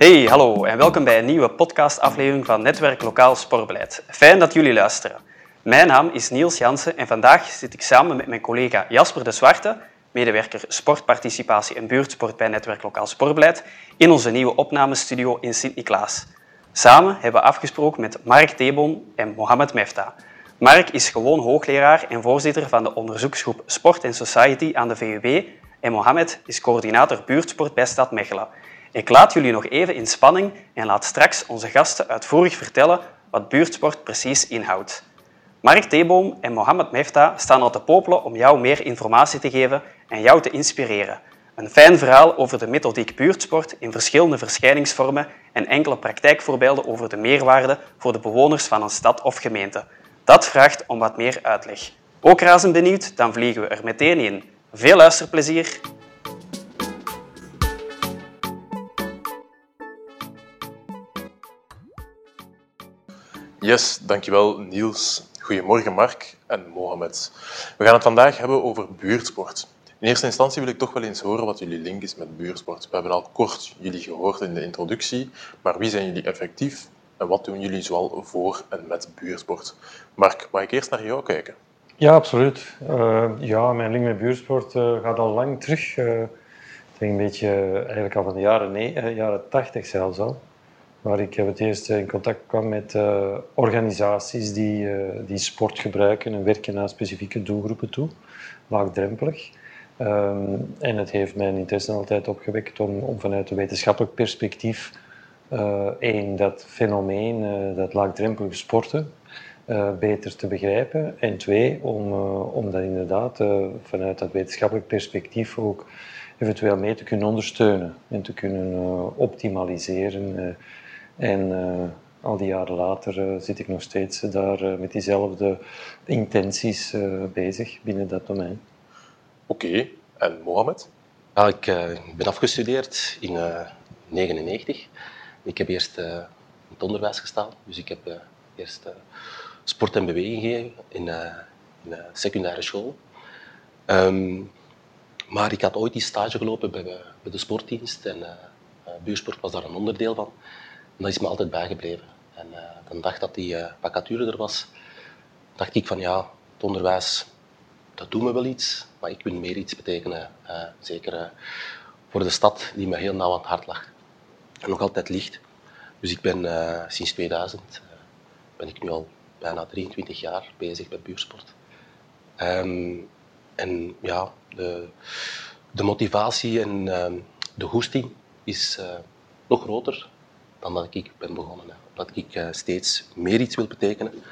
Hey, hallo en welkom bij een nieuwe podcastaflevering van Netwerk Lokaal Sportbeleid. Fijn dat jullie luisteren. Mijn naam is Niels Jansen en vandaag zit ik samen met mijn collega Jasper de Zwarte, medewerker sportparticipatie en buurtsport bij Netwerk Lokaal Sportbeleid, in onze nieuwe opnamestudio in Sint-Niklaas. Samen hebben we afgesproken met Mark Thebon en Mohamed Mefta. Mark is gewoon hoogleraar en voorzitter van de onderzoeksgroep Sport and Society aan de VUB en Mohamed is coördinator buurtsport bij Stad Mechelen. Ik laat jullie nog even in spanning en laat straks onze gasten uitvoerig vertellen wat buurtsport precies inhoudt. Mark Theeboom en Mohamed Mefta staan al te popelen om jou meer informatie te geven en jou te inspireren. Een fijn verhaal over de methodiek buurtsport in verschillende verschijningsvormen en enkele praktijkvoorbeelden over de meerwaarde voor de bewoners van een stad of gemeente. Dat vraagt om wat meer uitleg. Ook razend benieuwd? Dan vliegen we er meteen in. Veel luisterplezier! Yes, dankjewel Niels. Goedemorgen Mark en Mohamed. We gaan het vandaag hebben over buurtsport. In eerste instantie wil ik toch wel eens horen wat jullie link is met buurtsport. We hebben al kort jullie gehoord in de introductie, maar wie zijn jullie effectief en wat doen jullie zoal voor en met buurtsport? Mark, mag ik eerst naar jou kijken? Ja, absoluut. Uh, ja, mijn link met buurtsport uh, gaat al lang terug. Uh, ik denk een beetje eigenlijk al van de jaren, nee, jaren 80 zelfs al waar ik het eerst in contact kwam met uh, organisaties die, uh, die sport gebruiken en werken naar specifieke doelgroepen toe, laagdrempelig. Um, en het heeft mijn interesse altijd opgewekt om, om vanuit een wetenschappelijk perspectief uh, één, dat fenomeen, dat laagdrempelige sporten, beter te begrijpen. En twee, om, om dat inderdaad vanuit dat wetenschappelijk perspectief ook eventueel mee te kunnen ondersteunen en te kunnen optimaliseren en uh, al die jaren later uh, zit ik nog steeds daar uh, met diezelfde intenties bezig binnen dat domein. Oké, okay. en Mohamed? Ja, ik ben afgestudeerd in 1999. Ik heb eerst in het onderwijs gestaan, dus ik heb eerst sport en beweging gegeven in, in een secundaire school. Um, maar ik had ooit die stage gelopen bij, bij de sportdienst en buursport was daar een onderdeel van dat is me altijd bijgebleven. En uh, de dag dat die uh, vacature er was, dacht ik van ja, het onderwijs, dat doet me wel iets, maar ik wil meer iets betekenen. Uh, zeker voor de stad die me heel nauw aan het hart lag. En nog altijd ligt. Dus ik ben sinds 2000, ben ik nu al bijna 23 jaar bezig met buursport. Um, en ja, de, de motivatie en ehm, de hoesting is nog groter dan dat ik ben begonnen. Hè. Dat ik uh, steeds meer iets wil betekenen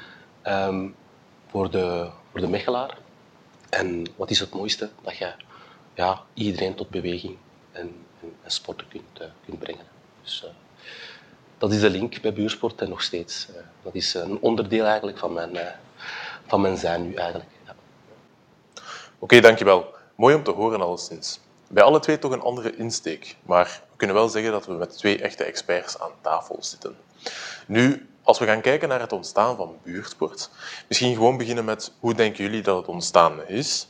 um, voor, de, voor de Mechelaar. En wat is het mooiste? Dat je ja, iedereen tot beweging en, en, en sporten kunt, uh, kunt brengen. Dus, uh, dat is de link bij buursport en nog steeds. dat is een onderdeel eigenlijk van mijn, van mijn zijn nu eigenlijk. Oké, dankjewel. Mooi om te horen alleszins. Bij alle twee toch een andere insteek, maar kunnen wel zeggen dat we met twee echte experts aan tafel zitten. Nu, als we gaan kijken naar het ontstaan van buurtsport, misschien gewoon beginnen met hoe denken jullie dat het ontstaan is?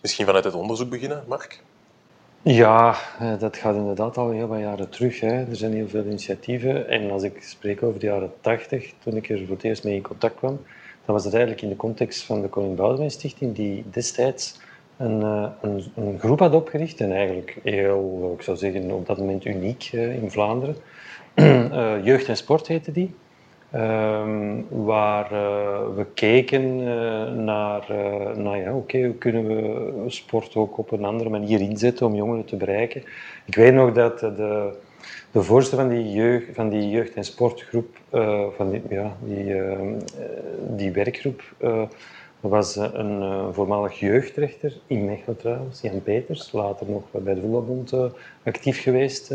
Misschien vanuit het onderzoek beginnen, Mark? Ja, eh, dat gaat inderdaad al heel wat jaren terug. Hè. Er zijn heel veel initiatieven. En als ik spreek over de jaren 80, toen ik er voor het eerst mee in contact kwam, dan was het eigenlijk in de context van de Koning Boudewijn Stichting, die destijds een, eh, een, een, groep had opgericht. En eigenlijk heel, ik zou zeggen, op dat moment uniek uh, in Vlaanderen. uh, Jeugd en Sport heette die. Um, waar we keken naar, nou ja, oké, hoe kunnen we sport ook op een andere manier inzetten om jongeren te bereiken. Ik weet nog dat de, de voorzitter van die, jeugd, van die jeugd- en sportgroep, van ja, die, die werkgroep, was een uh, voormalig jeugdrechter in Mechelen trouwens, Jan Peters, later nog bij de Voetbalbond uh, actief geweest.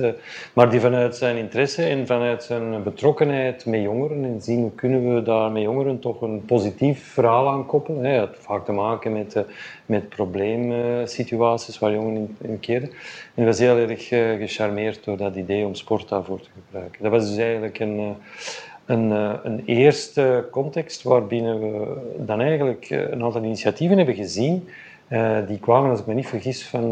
Maar die vanuit zijn interesse en vanuit zijn betrokkenheid met jongeren en zien hoe kunnen we daar met jongeren toch een positief verhaal aan koppelen. Hij had vaak te maken met, met probleemsituaties waar jongeren in, in keren. En was heel erg gecharmeerd door dat idee om sport daarvoor te gebruiken. Dat was dus eigenlijk een een, eh, een eerste context waarbinnen we dan eigenlijk eh, een aantal initiatieven hebben gezien die kwamen, als ik me niet vergis, van,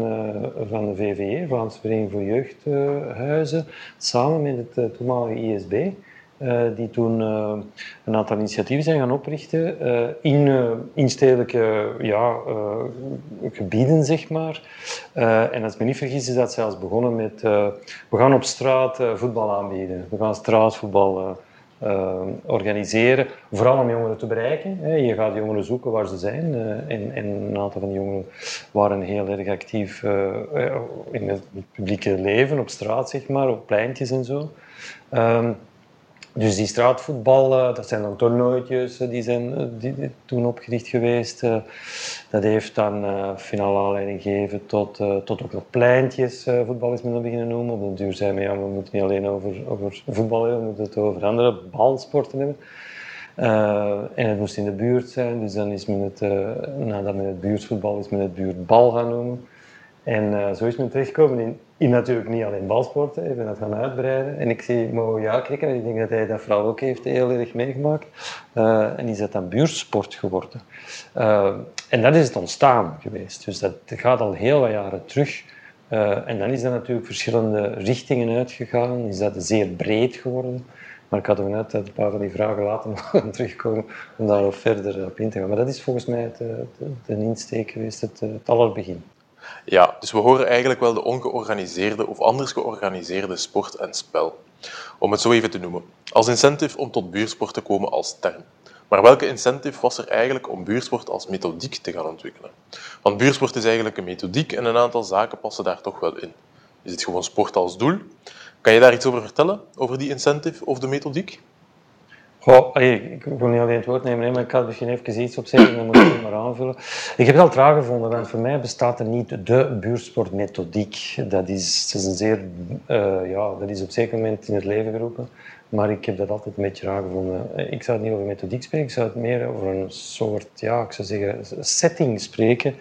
van de VVE, Vlaamse Vereniging voor Jeugdhuizen, samen met het toenmalige ISB. Uh, die toen uh, een aantal initiatieven zijn gaan oprichten uh, in, in stedelijke ja, gebieden, zeg maar. en als ik me niet vergis, is dat zelfs begonnen met we gaan op straat voetbal aanbieden. We gaan straatvoetbal organiseren, vooral om jongeren te bereiken. Je gaat jongeren zoeken waar ze zijn. En, en, een aantal van die jongeren waren heel erg actief in het publieke leven, op straat, zeg maar, op pleintjes en zo. Um, dus die straatvoetbal, eh, dat zijn dan toernooitjes, eh, die zijn eh, die, toen opgericht geweest. Dat heeft dan finale aanleiding gegeven tot, tot ook nog pleintjes voetbal is men beginnen noemen. Op de duur zijn we, ja, we moeten niet alleen over, over voetbal hebben, we moeten het over andere balsporten hebben. en het moest in de buurt zijn, dus dan is men het, nadat men het buurtvoetbal is men het buurtbal gaan noemen. En zo is men terechtgekomen in in natuurlijk niet alleen balsporten, ik ben dat gaan uitbreiden. En ik zie Mo ja knikken en ik denk dat hij dat vooral ook heeft heel erg meegemaakt. Uh, en is dat dan buurtsport geworden. Uh, en dat is het ontstaan geweest. Dus dat gaat al heel wat jaren terug. Uh, en dan is dat natuurlijk verschillende richtingen uitgegaan. Is dat zeer breed geworden. Maar ik had er net een paar van die vragen laten terugkomen om daar verder op in te gaan. Maar dat is volgens mij het, de, insteek geweest, het, het allerbegin. Ja, dus we horen eigenlijk wel de ongeorganiseerde of anders georganiseerde sport en spel. Om het zo even te noemen. Als incentive om tot buursport te komen als term. Maar welke incentive was er eigenlijk om buursport als methodiek te gaan ontwikkelen? Want buursport is eigenlijk een methodiek en een aantal zaken passen daar toch wel in. Is het gewoon sport als doel? Kan je daar iets over vertellen, over die incentive of de methodiek? Ik wil niet alleen het woord nemen, maar ik had misschien even iets opzetten en dan moet ik het maar aanvullen. Ik heb het al traag gevonden, want voor mij bestaat er niet de buurtsportmethodiek. Dat is, dat is een zeer, uh, ja, dat is op een zeker moment in het leven geroepen. Maar ik heb dat altijd een beetje raar gevonden. Ik zou het niet over methodiek spreken, ik zou het meer over een soort, ja, ik zou zeggen, setting spreken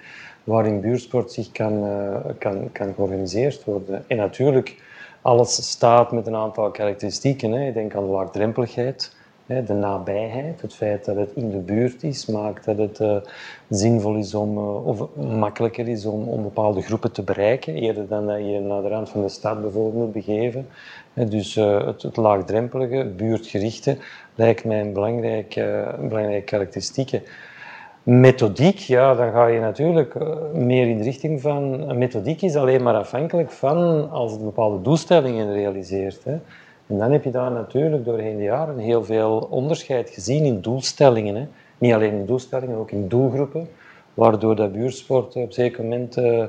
waarin buurtsport zich kan, uh, kan, kan georganiseerd worden. En natuurlijk, alles staat met een aantal karakteristieken. Hè. Ik denk aan de laagdrempeligheid de nabijheid, het feit dat het in de buurt is, maakt dat het uh, zinvol is om, uh, of makkelijker is om, bepaalde groepen te bereiken, eerder dan dat je naar de rand van de stad bijvoorbeeld begeven. Dus uh, het, het, laagdrempelige, buurtgerichte, lijkt mij een belangrijke, belangrijke karakteristiek. Methodiek, ja, dan ga je natuurlijk meer in de richting van... Methodiek is alleen maar afhankelijk van als het bepaalde doelstellingen realiseert. Hè. En dan heb je daar natuurlijk doorheen de jaren heel veel onderscheid gezien in doelstellingen. Hè. Niet alleen in doelstellingen, ook in doelgroepen. Waardoor dat buurtsport op een zeker moment uh,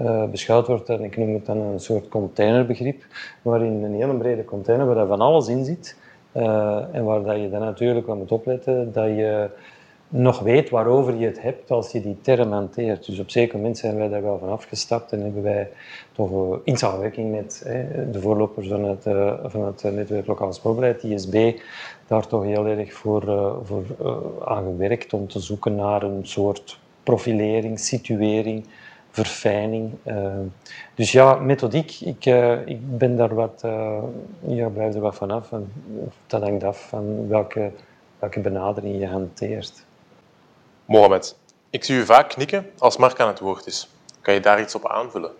uh, beschouwd wordt, en ik noem het dan een soort containerbegrip, waarin een hele brede container waar van alles in zit. Uh, en waar dat je dan natuurlijk aan moet opletten dat je nog weet waarover je het hebt als je die term hanteert. Dus op zeker moment zijn wij daar wel van afgestapt en hebben wij toch in samenwerking met de voorlopers van het, uh, van het netwerk Lokaal Sportbeleid, ISB, daar toch heel erg voor, uh, voor aan gewerkt om te zoeken naar een soort profilering, situering, verfijning. dus ja, methodiek, ik, ik ben daar wat, ja, blijf er wat van af. En dat hangt af van welke, welke benadering je hanteert. Mohamed, ik zie u vaak knikken als Mark aan het woord is. Kan je daar iets op aanvullen?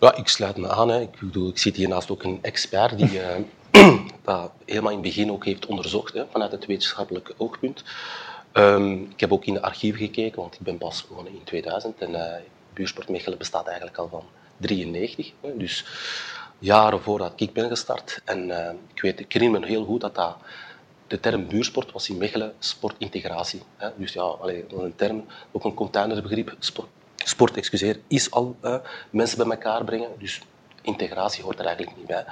Ja, ik sluit me aan. Hè. Ik, bedoel, ik zit hiernaast ook een expert die uh, dat helemaal in het begin ook heeft onderzocht hè, vanuit het wetenschappelijke oogpunt. Um, ik heb ook in de archieven gekeken, want ik ben pas begonnen in 2000 en uh, Buursport Mechelen bestaat eigenlijk al van 93. Hè, dus jaren voordat ik ben gestart. En uh, ik, weet, ik herinner me heel goed dat dat de term buursport was in Mechelen sportintegratie. Hè. Dus ja, allee, een term, ook een containerbegrip. Sport, sport excuseer, is al mensen bij elkaar brengen. Dus integratie hoort er eigenlijk niet bij.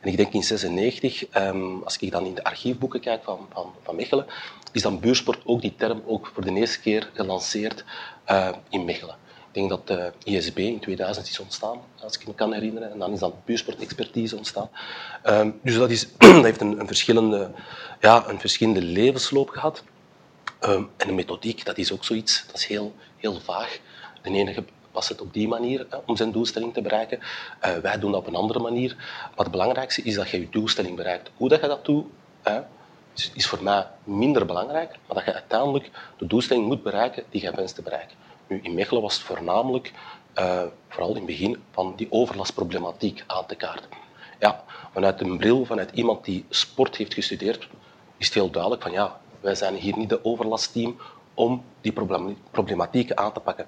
En ik denk in 96, um, ehm, als ik dan in de archiefboeken kijk van, van, van Mechelen, is dan buursport ook die term ook voor de eerste keer gelanceerd uh, in Mechelen. Ik denk dat de ISB in 2000 is ontstaan, als ik me kan herinneren. En dan is dan buursportexpertise ontstaan. Um, dus dat, is, dat heeft een, een, verschillende, ja, een verschillende levensloop gehad. Um, en de methodiek, dat is ook zoiets, dat is heel, heel vaag. De ene was het op die manier om zijn doelstelling te bereiken. Uh, wij doen dat op een andere manier. Maar het belangrijkste is dat je je doelstelling bereikt. Hoe dat je dat doet, is, is voor mij minder belangrijk, maar dat je uiteindelijk de doelstelling moet bereiken die je wenst te bereiken. Nu, in Mechelen was het voornamelijk, uh, vooral in het begin, van die overlastproblematiek aan te kaarten. Ja, vanuit een bril, vanuit iemand die sport heeft gestudeerd, is het heel duidelijk van ja, wij zijn hier niet de overlastteam om die problematieken aan te pakken.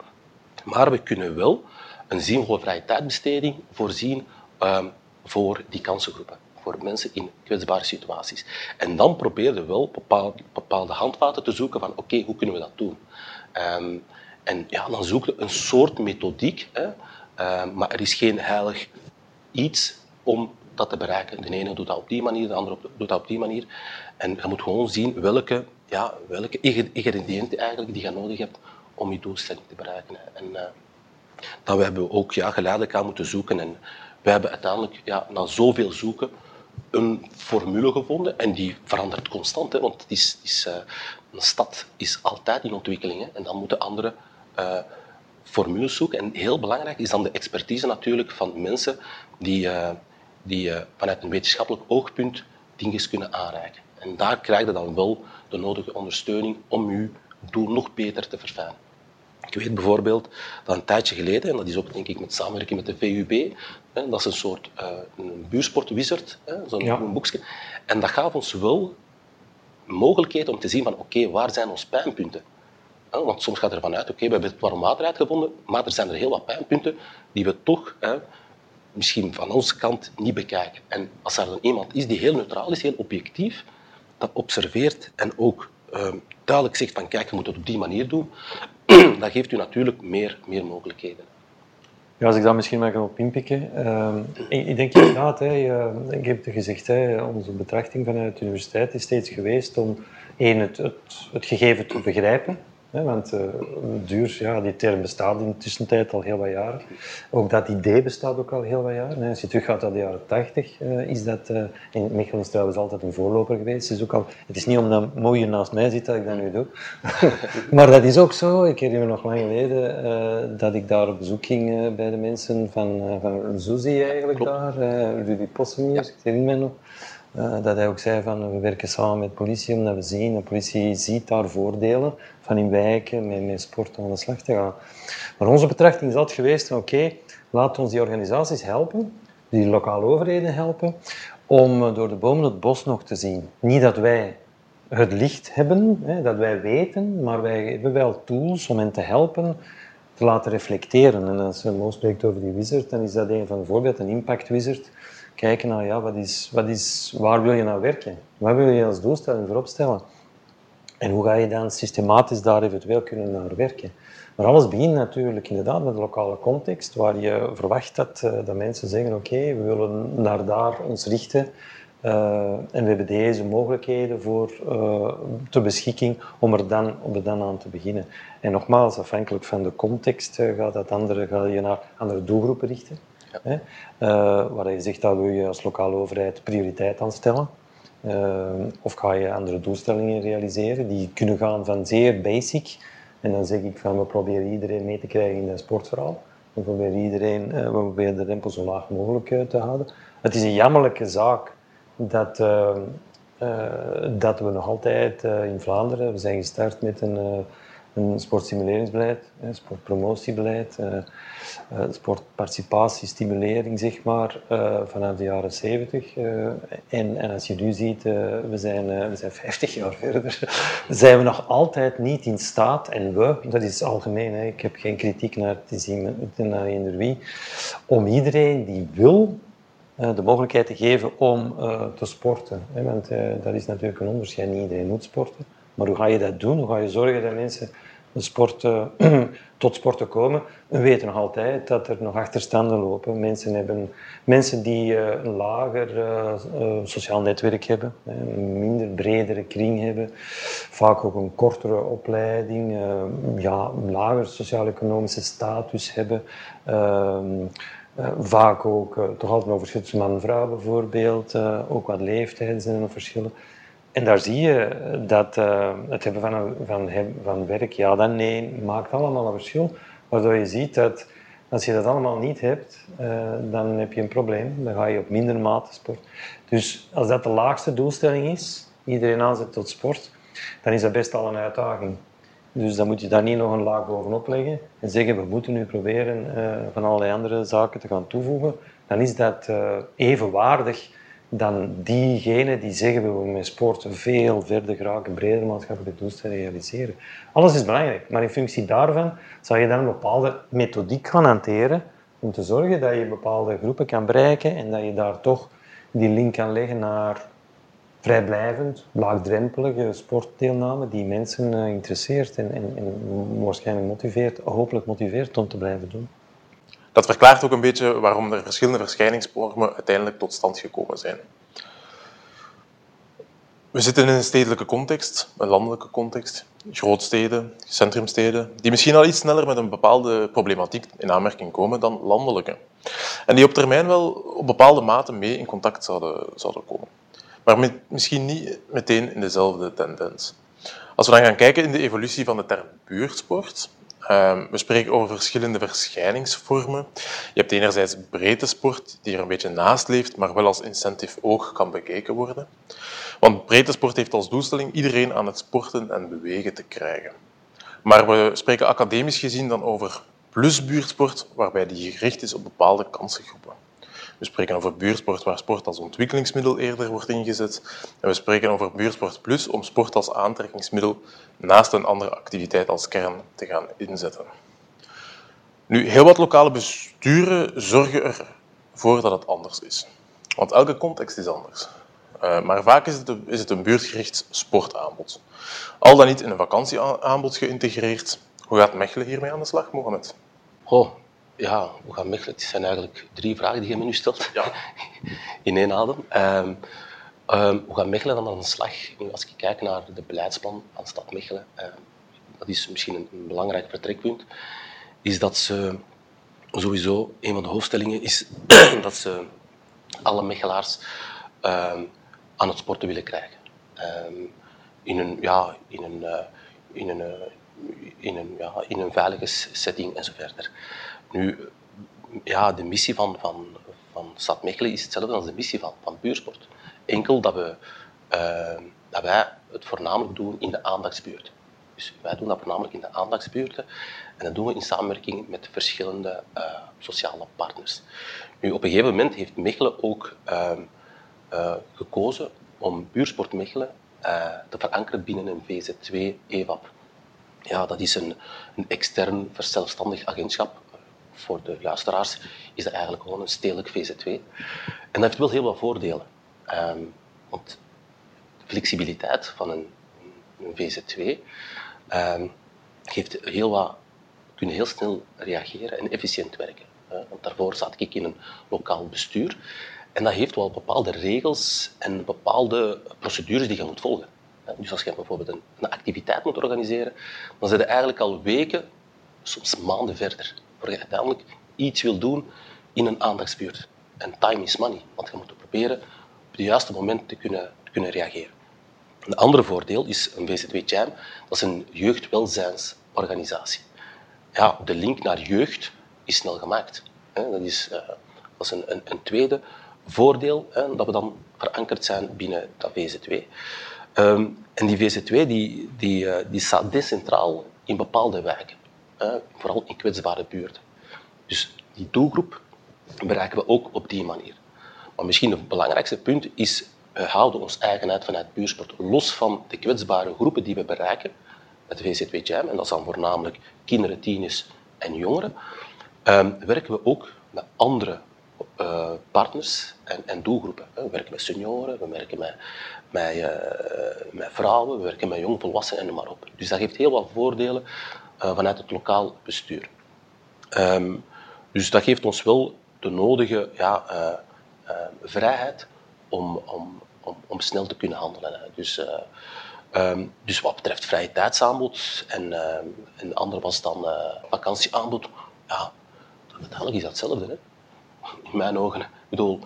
Maar we kunnen wel een zinvolle tijdbesteding voorzien um, voor die kansengroepen, voor mensen in kwetsbare situaties. En dan probeerden we wel bepaalde, bepaalde handvaten te zoeken van oké, hoe kunnen we dat doen? Um, en ja, dan zoeken we een soort methodiek, hè, um, maar er is geen heilig iets om dat te bereiken. De ene doet dat op die manier, de andere doet dat op die manier. En je moet gewoon zien welke, ja, welke ingrediënten eigenlijk die je nodig hebt om je doelstelling te bereiken. En uh, dat we hebben ook ja, geleidelijk aan moeten zoeken. En we hebben uiteindelijk ja, na zoveel zoeken een formule gevonden en die verandert constant. Hè, want het is, is, uh, een stad is altijd in ontwikkeling hè, en dan moeten andere uh, formules zoeken. En heel belangrijk is dan de expertise natuurlijk van mensen die, uh, die vanuit een wetenschappelijk oogpunt dingen kunnen aanreiken. En daar krijg je dan wel de nodige ondersteuning om je doel nog beter te verfijnen. Ik weet bijvoorbeeld dat een tijdje geleden, en dat is ook denk ik met samenwerking met de VUB, hè, dat is een soort uh, een buursportwizard, zo'n ja. boekje. En dat gaf ons wel mogelijkheid om te zien van oké, waar zijn onze pijnpunten? Want soms gaat er vanuit, oké, we hebben het warm water uitgevonden, maar er zijn er heel wat pijnpunten die we toch hè, misschien van onze kant niet bekijken. En als er dan iemand is die heel neutraal is, heel objectief, dat observeert en ook uh, duidelijk zegt van kijk, je moet het op die manier doen, dat geeft u natuurlijk meer, meer mogelijkheden. Ja, als ik daar misschien maar kan op inpikken. Uh, ik, denk inderdaad, hè, ik heb het gezegd, hè, onze betrachting vanuit de universiteit is steeds geweest om één, het, het, het gegeven te begrijpen, want uh, duur, ja, die term bestaat in de tussentijd al heel wat jaren. Ook dat idee bestaat ook al heel wat jaren. Als je teruggaat naar de jaren 80, uh, is dat... Uh, in Mechelen is trouwens altijd een voorloper geweest. Het is, ook al, het is niet omdat mooie naast mij zit dat ik dat nu doe. maar dat is ook zo. Ik herinner me nog lang geleden dat ik daar op bezoek ging bij de mensen van, van Zuzi eigenlijk Klopt. daar. Rudy Possemier, ja. ik herinner me nog. Uh, dat hij ook zei van we werken samen met politie omdat we zien, de politie ziet daar voordelen van in wijken met, met sport aan de slag te gaan. Maar onze betrachting is altijd geweest van oké, laat ons die organisaties helpen, die lokale overheden helpen, om door de bomen het bos nog te zien. Niet dat wij het licht hebben, hè, dat wij weten, maar wij hebben wel tools om hen te helpen te laten reflecteren. En als Mo spreekt over die wizard, dan is dat een van de voorbeelden, een impact wizard kijken naar ja, wat is, wat is, waar wil je nou werken? Wat wil je als doelstelling voor opstellen? En hoe ga je dan systematisch daar eventueel kunnen naar werken? Maar alles begint natuurlijk inderdaad met de lokale context, waar je verwacht dat, uh, dat mensen zeggen, oké, we willen naar daar ons richten. Uh, en we hebben deze mogelijkheden voor uh, ter beschikking om er, dan, om er dan aan te beginnen. En nogmaals, afhankelijk van de context gaat, dat andere, ga je naar andere doelgroepen richten. Uh, waar je zegt dat wil je als lokale overheid prioriteit aan stellen. Uh, of ga je andere doelstellingen realiseren die kunnen gaan van zeer basic. En dan zeg ik van we proberen iedereen mee te krijgen in een sportverhaal. We proberen, iedereen, uh, we proberen de rempel zo laag mogelijk te houden. Het is een jammerlijke zaak dat, dat we nog altijd in Vlaanderen, we zijn gestart met een een sportstimuleringsbeleid, sportpromotiebeleid, uh, uh, sportparticipatie, stimulering, zeg maar, uh, vanaf de jaren 70. En, en, als je nu ziet, we, zijn, we zijn 50 jaar verder, zijn we nog altijd niet in staat, en we, dat is algemeen, hè, ik heb geen kritiek naar naar eender wie, om iedereen die wil de mogelijkheid te geven om te sporten. Want dat is natuurlijk een onderscheid, niet iedereen moet sporten. Maar hoe ga je dat doen? Hoe ga je zorgen dat mensen sport, tot sporten komen? We weten nog altijd dat er nog achterstanden lopen. Mensen, hebben, mensen die uh, een lager uh, sociaal netwerk hebben, een minder bredere kring hebben, vaak ook een kortere opleiding, ja, een lager sociaal-economische status hebben. Ehm, vaak ook toch altijd nog verschil tussen man en vrouw bijvoorbeeld, ook wat leeftijd zijn er verschillen. En daar zie je dat uh, het hebben van, van, van werk, ja dan nee, maakt allemaal een verschil. Waardoor je ziet dat als je dat allemaal niet hebt, uh, dan heb je een probleem. Dan ga je op minder mate sport. Dus als dat de laagste doelstelling is, iedereen aanzet tot sport, dan is dat best al een uitdaging. Dus dan moet je daar niet nog een laag bovenop leggen en zeggen we moeten nu proberen uh, van allerlei andere zaken te gaan toevoegen. Dan is dat evenwaardig dan diegenen die zeggen we willen met sport veel verder geraken, breder maatschappelijke doelstellingen realiseren. Alles is belangrijk, maar in functie daarvan zou je dan een bepaalde methodiek gaan hanteren om te zorgen dat je bepaalde groepen kan bereiken en dat je daar toch die link kan leggen naar vrijblijvend, laagdrempelige sportdeelname die mensen uh, interesseert en, en, en waarschijnlijk motiveert, hopelijk motiveert om te blijven doen. Dat verklaart ook een beetje waarom er verschillende verschijningsvormen uiteindelijk tot stand gekomen zijn. We zitten in een stedelijke context, een landelijke context, grootsteden, centrumsteden, die misschien al iets sneller met een bepaalde problematiek in aanmerking komen dan landelijke. En die op termijn wel op bepaalde mate mee in contact zouden, zouden komen. Maar misschien niet meteen in dezelfde tendens. Als we dan gaan kijken in de evolutie van de term buurtsport, Ehm, we spreken over verschillende verschijningsvormen. Je hebt enerzijds breedte sport, die er een beetje naast leeft, maar wel als incentief oog kan bekeken worden. Want breedte sport heeft als doelstelling iedereen aan het sporten en bewegen te krijgen. Maar we spreken academisch gezien dan over plusbuurtsport, waarbij die gericht is op bepaalde kansengroepen. We spreken over buurtsport waar sport als ontwikkelingsmiddel eerder wordt ingezet. En we spreken over buurtsport plus om sport als aantrekkingsmiddel naast een andere activiteit als kern te gaan inzetten. Nu, heel wat lokale besturen zorgen ervoor dat het anders is. Want elke context is anders. Uh, maar vaak is het, een, is het een buurtgericht sportaanbod. Al dan niet in een vakantieaanbod geïntegreerd. Hoe gaat Mechelen hiermee aan de slag, Mohamed? Oh, ja, hoe gaan Mechelen? Het zijn eigenlijk drie vragen die je me nu stelt. Ja. In één adem. Um, um, hoe gaat Mechelen dan aan de slag? Als ik kijk naar de beleidsplan van stad Mechelen, um, dat is misschien een, een, belangrijk vertrekpunt, is dat ze sowieso, een van de hoofdstellingen is dat ze alle Mechelaars aan het sporten willen krijgen. in een, ja, in een, uh, in een, uh, in een, ja, in een veilige setting en zo verder. Nu, ja, de missie van, van, van Stad Mechelen is hetzelfde als de missie van, van Buursport. Enkel dat, we, uh, dat wij het voornamelijk doen in de aandachtsbuurt. Dus wij doen dat voornamelijk in de aandachtsbuurten en dat doen we in samenwerking met verschillende uh, sociale partners. Nu, op een gegeven moment heeft Mechelen ook uh, gekozen om Buursport Mechelen te verankeren binnen een VZ2-EWAP. Ja, dat is een, een extern verzelfstandig agentschap voor de luisteraars is dat eigenlijk gewoon een stedelijk VZ2. En dat heeft wel heel wat voordelen. Um, want de flexibiliteit van een, een VZ2 um, ehm, geeft heel wat, kunnen heel snel reageren en efficiënt werken. Want daarvoor zat ik in een lokaal bestuur. En dat heeft wel bepaalde regels en bepaalde procedures die je moet volgen. Dus als je bijvoorbeeld een, een activiteit moet organiseren, dan zijn je eigenlijk al weken, soms maanden verder waar je uiteindelijk iets wil doen in een aandachtsbuurt. En time is money, want je moet proberen op het juiste moment te kunnen, te kunnen reageren. Een ander voordeel is een VZW Jam, dat is een jeugdwelzijnsorganisatie. Ja, de link naar jeugd is snel gemaakt. Dat is, uh, dat een, een, een, tweede voordeel, dat we dan verankerd zijn binnen dat VZW. Ehm, en die VZW die, die, uh, die staat decentraal in bepaalde wijken vooral in kwetsbare buurten. Dus die doelgroep bereiken we ook op die manier. Maar misschien het belangrijkste punt is, we houden ons eigenheid vanuit buursport los van de kwetsbare groepen die we bereiken met VZW Jam, en dat zijn voornamelijk kinderen, tieners en jongeren, um, werken we ook met andere uh, partners en, en, doelgroepen. We werken met senioren, we werken met, met, uh, met vrouwen, we werken met jongvolwassenen en noem maar op. Dus dat geeft heel wat voordelen vanuit het lokaal bestuur. Um, dus dat geeft ons wel de nodige ja, uh, uh, vrijheid om, om, om, snel te kunnen handelen. Dus, um, dus wat betreft vrije tijdsaanbod en, en de andere was dan vakantieaanbod, ja, uiteindelijk is dat hetzelfde. Hè? In mijn ogen. Ik bedoel,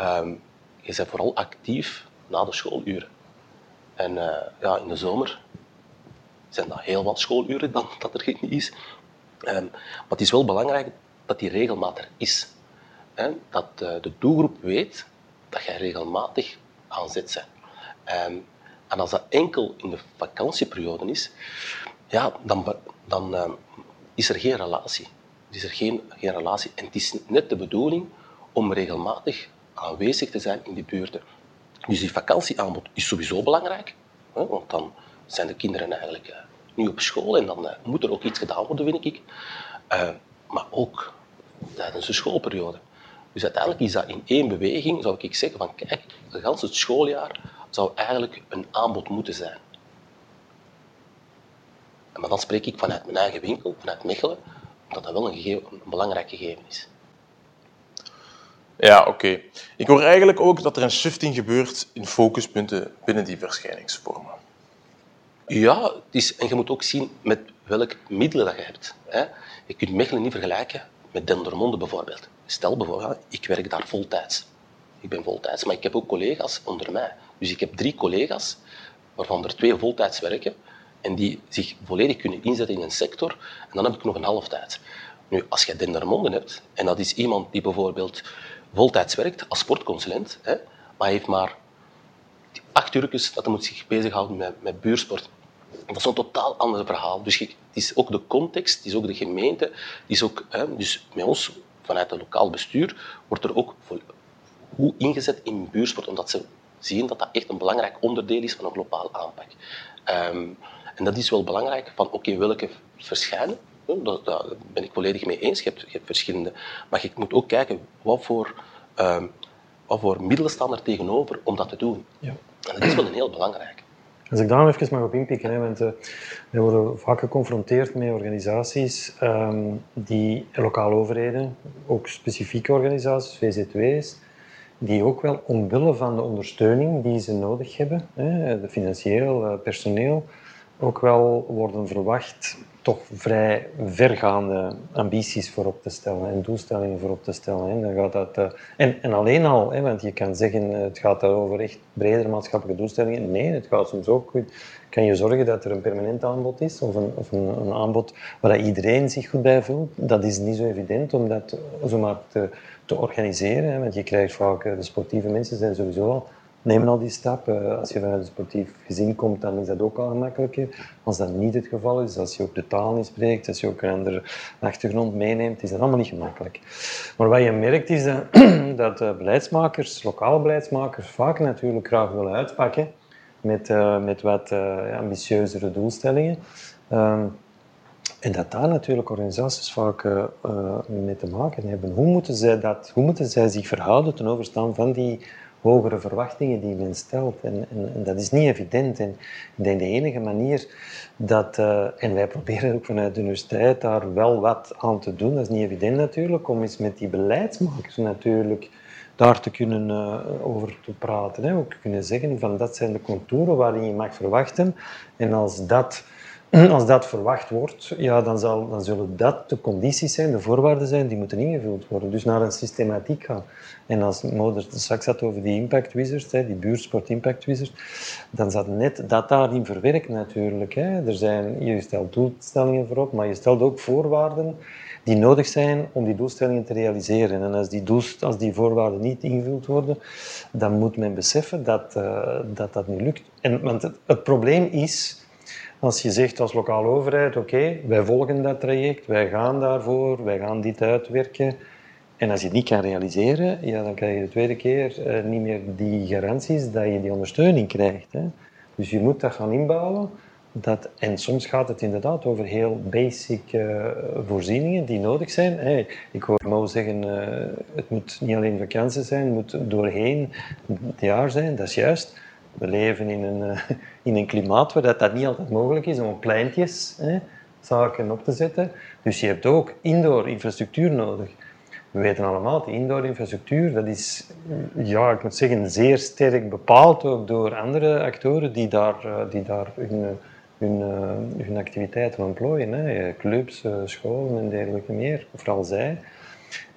um, je bent vooral actief na de schooluren. En ja, in de zomer zijn dat heel wat schooluren dan dat er geen is. Um, maar het is wel belangrijk dat die regelmaat er is. Dat uh, de doelgroep weet dat jij regelmatig aan zet bent. Um, en als dat enkel in de vakantieperiode is, ja, dan, dan uh, is er geen relatie. Is er geen, geen relatie. En het is net de bedoeling om regelmatig aanwezig te zijn in die buurten. Dus die vakantieaanbod is sowieso belangrijk, want dan zijn de kinderen eigenlijk uh, nu op school en dan uh, moet er ook iets gedaan worden, vind ik. Uh, maar ook tijdens de schoolperiode. Dus uiteindelijk is dat in één beweging, zou ik zeggen van kijk, het het schooljaar zou eigenlijk een aanbod moeten zijn. Maar dan spreek ik vanuit mijn eigen winkel, vanuit Mechelen, omdat dat wel een, een belangrijk gegeven is. Ja, oké. Ik hoor eigenlijk ook dat er een shifting gebeurt in focuspunten binnen die verschijningsvormen. Ja, het is, en je moet ook zien met welke middelen dat je hebt. Hè. Je kunt Mechelen niet vergelijken met Dendermonde bijvoorbeeld. Stel bijvoorbeeld, ik werk daar voltijds. Ik ben voltijds, maar ik heb ook collega's onder mij. Dus ik heb drie collega's, waarvan er twee voltijds werken en die zich volledig kunnen inzetten in een sector. En dan heb ik nog een halftijd. Nu, als je Dendermonde hebt, en dat is iemand die bijvoorbeeld voltijds werkt als sportconsulent, hè, maar heeft maar acht uurtjes dat hij moet zich bezighouden met, met buursport. Dat is een totaal ander verhaal. Dus het is ook de context, het is ook de gemeente, het is ook, hè, dus met ons vanuit het lokaal bestuur wordt er ook goed ingezet in buursport, omdat ze zien dat dat echt een belangrijk onderdeel is van een globale aanpak. Um, en dat is wel belangrijk, van oké, welke verschijnen, daar, ben ik volledig mee eens. Je hebt, je hebt, verschillende. Maar je moet ook kijken wat voor, uh, wat voor middelen staan er tegenover om dat te doen. Ja. En dat is wel een heel belangrijk. Als ik daar even mag op inpikken, hè, want uh, we worden vaak geconfronteerd met organisaties um, die lokale overheden, ook specifieke organisaties, VZW's, die ook wel omwille van de ondersteuning die ze nodig hebben, hè, de financieel, uh, personeel, ook wel worden verwacht toch vrij vergaande ambities voorop te stellen en doelstellingen voorop te stellen. Hè. Dan gaat dat, uh, en, en alleen al, hè, want je kan zeggen het gaat over echt bredere maatschappelijke doelstellingen. Nee, het gaat soms ook goed. Kan je zorgen dat er een permanent aanbod is of een, of een, aanbod waar iedereen zich goed bij voelt? Dat is niet zo evident om dat zomaar te, te organiseren. Hè, want je krijgt vaak, de sportieve mensen zijn sowieso al nemen al die stap. Als je vanuit een sportief gezin komt, dan is dat ook al gemakkelijker. Als dat niet het geval is, als je ook de taal niet spreekt, als je ook een andere achtergrond meeneemt, is dat allemaal niet gemakkelijk. Maar wat je merkt is dat, dat beleidsmakers, lokale beleidsmakers, vaak natuurlijk graag willen uitpakken met, uh, met wat uh, ambitieuzere doelstellingen. Um, en dat daar natuurlijk organisaties vaak mee te maken hebben. Hoe moeten, zij dat, hoe moeten zij zich verhouden ten overstaan van die hogere verwachtingen die men stelt. En, en, dat is niet evident. En ik denk de enige manier dat, uh, en wij proberen ook vanuit de universiteit daar wel wat aan te doen, dat is niet evident natuurlijk, om eens met die beleidsmakers natuurlijk daar te kunnen uh, over te praten. Hè. Ook kunnen zeggen van dat zijn de contouren waarin je mag verwachten. En als dat als dat verwacht wordt, ja, dan, zal, dan zullen dat de condities zijn, de voorwaarden zijn, die moeten ingevuld worden. Dus naar een systematiek gaan. En als Moeder straks had over die impact wizards, die buurtsport impact wizards, dan zat net dat daarin verwerkt natuurlijk. Er zijn, je stelt doelstellingen voorop, maar je stelt ook voorwaarden die nodig zijn om die doelstellingen te realiseren. En als die, als die voorwaarden niet ingevuld worden, dan moet men beseffen dat uh, dat, dat niet lukt. En, want het probleem is als je zegt als lokale overheid, oké, wij volgen dat traject, wij gaan daarvoor, wij gaan dit uitwerken. En als je die kan realiseren, ja, dan krijg je de tweede keer uh, niet meer die garanties dat je die ondersteuning krijgt. Hè. Dus je moet dat gaan inbouwen. Dat, en soms gaat het inderdaad over heel basic uh, voorzieningen die nodig zijn. Ik hoor Mo zeggen, uh, het moet niet alleen vakantie zijn, het moet doorheen het jaar zijn, dat is juist. We leven in een, uh, in een klimaat waar dat, dat niet altijd mogelijk is om pleintjes hè, zaken op te zetten. Dus je hebt ook indoor infrastructuur nodig. We weten allemaal, de indoor infrastructuur, dat is, ja, ik moet zeggen, zeer sterk bepaald ook door andere actoren die daar, uh, die daar hun, hun, uh, hun activiteiten ontplooien. Hè. Clubs, scholen en dergelijke meer, vooral zij.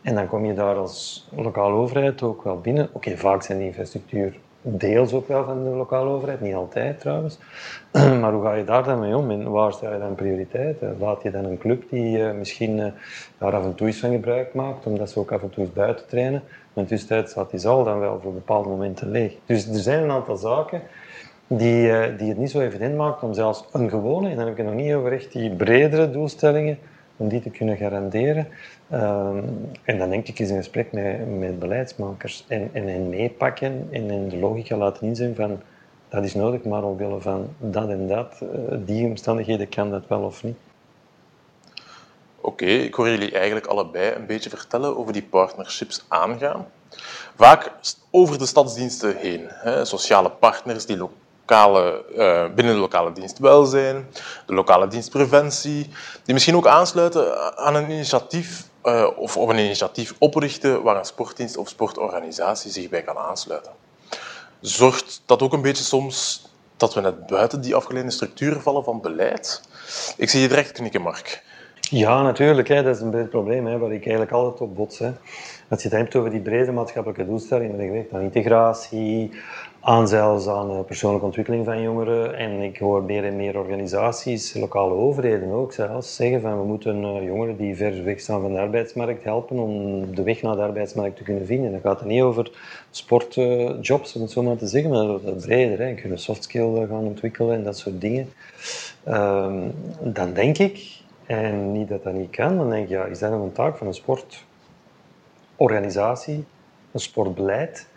En dan kom je daar als lokale overheid ook wel binnen. Oké, vaak zijn die infrastructuur deels ook wel van de lokale overheid, niet altijd trouwens. maar hoe ga je daar dan mee om en waar stel je dan prioriteit? Laat je dan een club die uh, misschien uh, daar af en toe eens van gebruik maakt, omdat ze ook af en toe eens buiten trainen, maar tussentijd staat die zaal dan wel voor bepaalde momenten leeg. Dus er zijn een aantal zaken die, eh, die het niet zo evident maakt om zelfs een gewone, en dan heb ik het nog niet over echt die bredere doelstellingen, om die te kunnen garanderen. Ehm, en dan denk ik eens een gesprek met, met beleidsmakers en, en hen meepakken en, en de logica laten inzien van dat is nodig, maar omwille van dat en dat, uh, die omstandigheden kan dat wel of niet. Oké, ik hoor jullie eigenlijk allebei een beetje vertellen over die partnerships aangaan. Vaak over de stadsdiensten heen. Hè, sociale partners die lokale, uh, binnen de lokale dienst welzijn, de lokale dienst preventie, die misschien ook aansluiten aan een initiatief uh, of, of een initiatief oprichten waar een sportdienst of sportorganisatie zich bij kan aansluiten. Zorgt dat ook een beetje soms dat we net buiten die afgeleide structuren vallen van beleid? Ik zie je direct knikken, Mark. Ja, natuurlijk. Hè. Dat is een beetje het probleem hè, waar ik eigenlijk altijd op bots. Hè. Als je het hebt over die brede maatschappelijke doelstellingen, dan denk ik aan integratie, aan zelfs aan eh, persoonlijke ontwikkeling van jongeren. En ik hoor meer en meer organisaties, lokale overheden ook zelfs, zeggen van we moeten eh, jongeren die ver weg staan van de arbeidsmarkt helpen om de weg naar de arbeidsmarkt te kunnen vinden. Dat gaat er niet over sportjobs, om het zo maar te zeggen, maar dat breder. Hè. Kunt soft gaan ontwikkelen en dat soort dingen. Ehm, dan denk ik, en niet dat dat niet kan, dan denk ik, ja, is dat een taak van een sportorganisatie, een sportbeleid?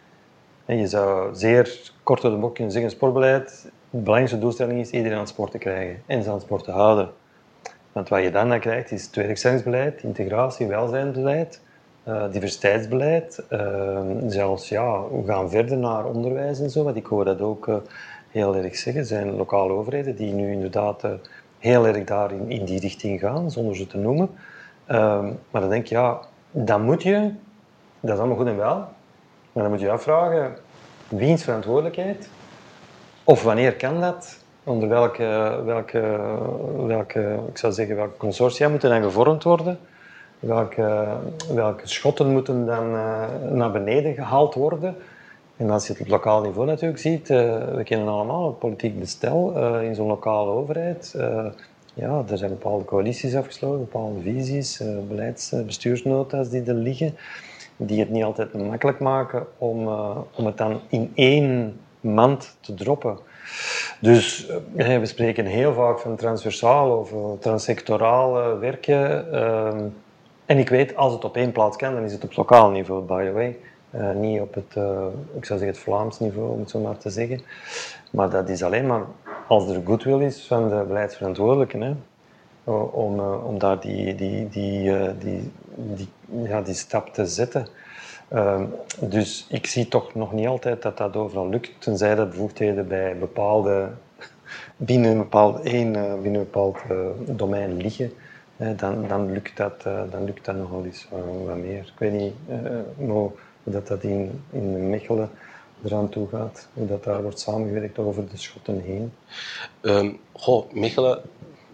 En je zou zeer kort door de bocht kunnen zeggen, sportbeleid, de belangrijkste doelstelling is iedereen aan het sport te krijgen en ze aan sport te houden. Want wat je dan, krijgt is tweerechtstellingsbeleid, integratie, welzijnsbeleid, uh, diversiteitsbeleid. Uh, zelfs, ja, we gaan verder naar onderwijs en zo, want ik hoor dat ook uh, heel erg zeggen. Zijn lokale overheden die nu inderdaad heel erg daar in, in, die richting gaan, zonder ze te noemen. Ehm, maar dan denk ik, ja, dan moet je, dat is allemaal goed en wel, maar dan moet je afvragen, wiens verantwoordelijkheid? Of wanneer kan dat? Onder welke, welke, welke, ik zou zeggen, welke consortia moeten dan gevormd worden? Welke, welke schotten moeten dan uh, naar beneden gehaald worden? En als je het op lokaal niveau natuurlijk ziet, uh, we kennen allemaal het politiek bestel uh, in zo'n lokale overheid. ja, er zijn bepaalde coalities afgesloten, bepaalde visies, beleids- bestuursnota's die er liggen die het niet altijd makkelijk maken om, om het dan in één mand te droppen. Dus we spreken heel vaak van transversaal of transsectoraal werken. en ik weet, als het op één plaats kan, dan is het op lokaal niveau, by the way. Niet op het, ik zou zeggen, het Vlaams niveau, om het zo maar te zeggen. Maar dat is alleen maar als er goodwill is van de beleidsverantwoordelijken. Hè om, om daar die, die, die, die, die, die stap te zetten. Uh, dus ik zie toch nog niet altijd dat dat overal lukt, tenzij dat bevoegdheden bij bepaalde, binnen een bepaald, één, binnen bepaald domein liggen. dan, dan, lukt dat, dan lukt dat nogal eens wat meer. Ik weet niet hoe dat, dat in, in Mechelen eraan toe gaat, hoe dat daar wordt samengewerkt over de schotten heen. Um, goh, Mechelen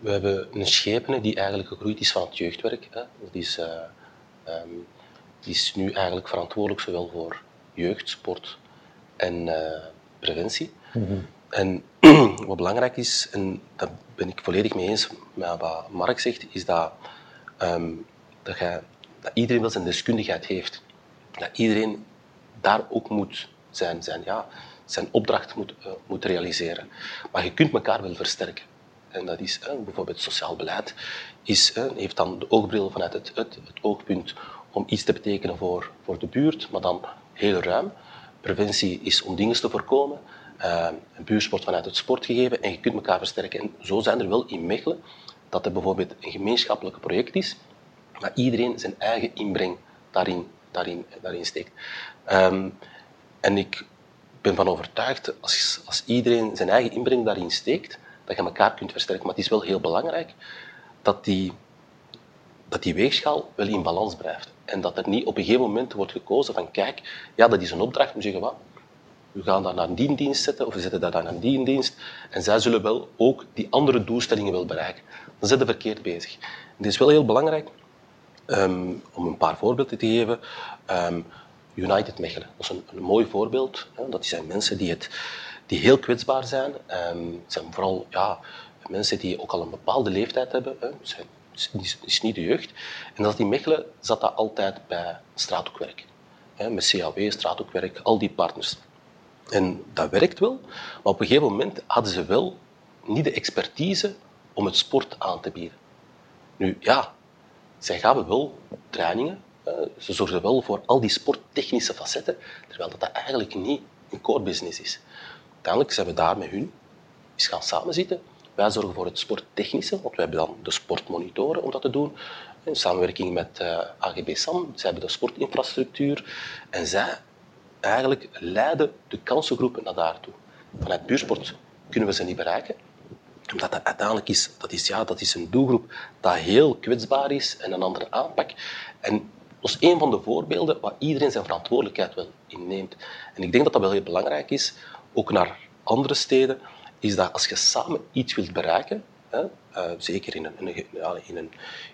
we hebben een schepene die eigenlijk gegroeid is van het jeugdwerk. Hè. Dat is, uh, um, die is nu eigenlijk verantwoordelijk zowel voor jeugd, sport en uh, preventie. Mm -hmm. En wat belangrijk is, en daar ben ik volledig mee eens met wat Mark zegt, is dat, um, dat, dat iedereen wel zijn deskundigheid heeft. Dat iedereen daar ook moet zijn, zijn, ja, zijn opdracht moet, uh, moet realiseren. Maar je kunt elkaar wel versterken en dat is bijvoorbeeld sociaal beleid, is, heeft dan de oogbril vanuit het, het, het, oogpunt om iets te betekenen voor, voor de buurt, maar dan heel ruim. Preventie is om dingen te voorkomen. Een buursport vanuit het sport gegeven en je kunt elkaar versterken. En zo zijn er wel in Mechelen dat er bijvoorbeeld een gemeenschappelijk project is, maar iedereen zijn eigen inbreng daarin, daarin, daarin steekt. Um, en ik ben van overtuigd, als, als iedereen zijn eigen inbreng daarin steekt, dat je elkaar kunt versterken. Maar het is wel heel belangrijk dat die, dat die weegschaal wel in balans blijft. En dat er niet op een gegeven moment wordt gekozen van kijk, ja, dat is een opdracht, we zeggen wat, we gaan dat naar die dienst zetten of we zetten dat naar die dienst. En zij zullen wel ook die andere doelstellingen wel bereiken. Dan zijn ze verkeerd bezig. Het is wel heel belangrijk, um, om een paar voorbeelden te geven, um, United Mechelen. Dat is een, een mooi voorbeeld. Hè. Dat zijn mensen die het die heel kwetsbaar zijn. Um, zijn vooral ja, mensen die ook al een bepaalde leeftijd hebben. Hè. Is niet de jeugd. En dat in Mechelen zat dat altijd bij straathoekwerk. Hè, met CAW, straathoekwerk, al die partners. En dat werkt wel, maar op een gegeven moment hadden ze wel niet de expertise om het sport aan te bieden. Nu ja, zij gaven wel trainingen, uh, ze zorgden wel voor al die sporttechnische facetten, terwijl dat, eigenlijk niet een core business is. Uiteindelijk zijn we daar met hun eens gaan samenzitten. Wij zorgen voor het sporttechnische, want wij hebben dan de sportmonitoren om dat te doen. In samenwerking met eh, AGB SAM, zij hebben de sportinfrastructuur. En zij eigenlijk leiden de kansengroepen naar daartoe. Vanuit buursport kunnen we ze niet bereiken, omdat dat uiteindelijk is, dat is, ja, dat is een doelgroep dat heel kwetsbaar is en een andere aanpak. En dat is een van de voorbeelden waar iedereen zijn verantwoordelijkheid wel inneemt. En ik denk dat dat wel heel belangrijk is, ook naar andere steden, is dat als je samen iets wilt bereiken, hè, uh, zeker in een, in een, in een,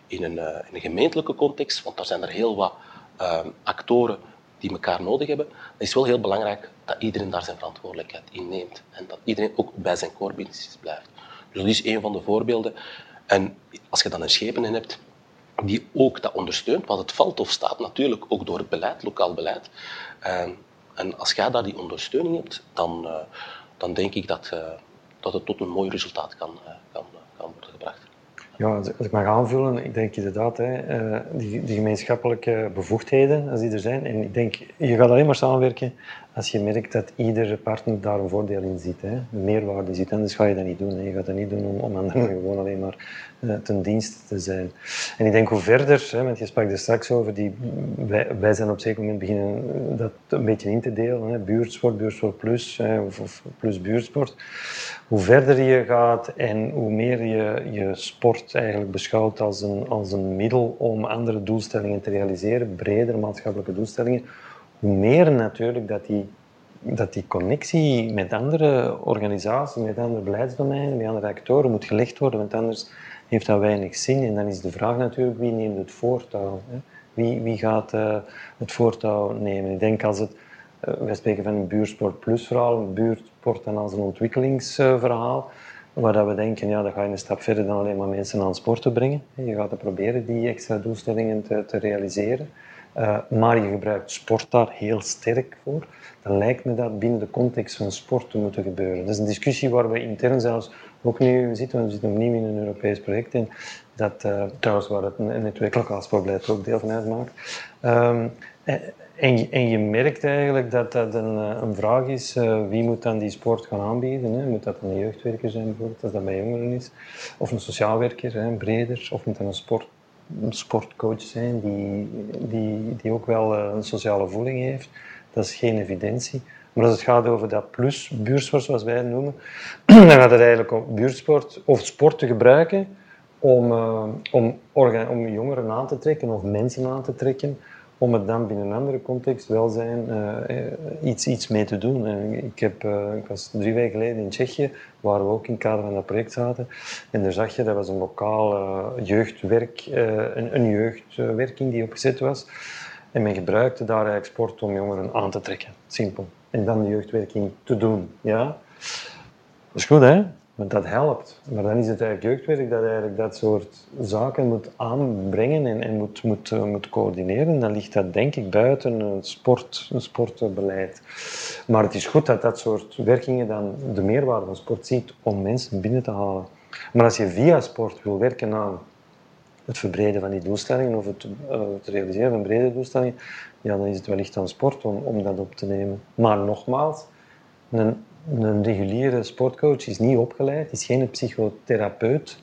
in een, uh, in een gemeentelijke context, want daar zijn er heel wat uh, actoren die elkaar nodig hebben, dan is het wel heel belangrijk dat iedereen daar zijn verantwoordelijkheid in neemt en dat iedereen ook bij zijn core business blijft. Dus dat is een van de voorbeelden. En als je dan een schepen hebt die ook dat ondersteunt, want het valt of staat natuurlijk ook door het beleid, lokaal beleid. Ehm, en als jij daar die ondersteuning hebt, dan, uh, dan denk ik dat, uh, dat het tot een mooi resultaat kan, uh, kan, kan worden gebracht. Ja, als ik mag aanvullen, ik denk inderdaad, hè, die, die gemeenschappelijke bevoegdheden, als die er zijn, en ik denk, je gaat alleen maar samenwerken als je merkt dat iedere partner daar een voordeel in ziet, hè, een meerwaarde ziet, anders ga je dat niet doen. Hè. Je gaat dat niet doen om, om anderen gewoon alleen maar uh, ten dienste te zijn. En ik denk hoe verder, hè, want je sprak er straks over, die, wij, wij zijn op een zeker moment beginnen dat een beetje in te delen, hè, buurtsport, buurtsport plus, hè, of, of, plus buurtsport. Hoe verder je gaat en hoe meer je je sport eigenlijk beschouwt als een, als een middel om andere doelstellingen te realiseren, bredere maatschappelijke doelstellingen, hoe meer natuurlijk dat die, dat die connectie met andere organisaties, met andere beleidsdomeinen, met andere actoren moet gelegd worden, want anders heeft dat weinig zin. En dan is de vraag natuurlijk, wie neemt het voortouw? Hè? Wie, wie gaat uh, het voortouw nemen? Ik denk als het, uh, wij spreken van een buursport plus verhaal, een buurtsport dan als een ontwikkelingsverhaal, waar dat we denken, ja, dan ga je een stap verder dan alleen maar mensen aan sport te brengen. Je gaat er proberen die extra doelstellingen te, te realiseren. Uh, maar je gebruikt sport daar heel sterk voor, dan lijkt me dat binnen de context van sport te moeten gebeuren. Dat is een discussie waar we intern zelfs ook nu zitten, we zitten opnieuw in een Europees project in, dat, uh, trouwens waar het netwerk lokaal sportbeleid ook deel van uitmaakt. Um, en, je, en, je merkt eigenlijk dat dat een, eh, een vraag is, wie moet dan die sport gaan aanbieden? Hè? Moet dat een jeugdwerker zijn bijvoorbeeld, als dat bij jongeren is? Of een sociaal werker, hè, breder? Of moet dat een sport sportcoach zijn die, die, die ook wel eh, een sociale voeling heeft. Dat is geen evidentie. Maar als het gaat over dat plus, buurtsport zoals wij het noemen, dan gaat het eigenlijk om buurtsport of sport te gebruiken om, uh, om, om jongeren aan te trekken of mensen aan te trekken om het dan binnen een andere context, welzijn, uh, iets, iets mee te doen. ik, heb, uh, ik was drie weken geleden in Tsjechië, waar we ook in het kader van dat project zaten. En daar zag je, dat was een lokaal jeugdwerk, een, een, jeugdwerking die opgezet was. En men gebruikte daar eigenlijk sport om jongeren aan te trekken. Simpel. En dan de jeugdwerking te doen. Ja? Dat is goed, hè? Want dat helpt. Maar dan is het eigenlijk jeugdwerk dat eigenlijk dat soort zaken moet aanbrengen en, en moet, moet, uh, moet coördineren. Dan ligt dat denk ik buiten een, sport, een sportbeleid. Maar het is goed dat dat soort werkingen dan de meerwaarde van sport ziet om mensen binnen te halen. Maar als je via sport wil werken aan het verbreden van die doelstellingen of het, uh, het realiseren van brede doelstellingen, ja, dan is het wellicht aan sport om, om dat op te nemen. Maar nogmaals, een een reguliere sportcoach is niet opgeleid, is geen psychotherapeut,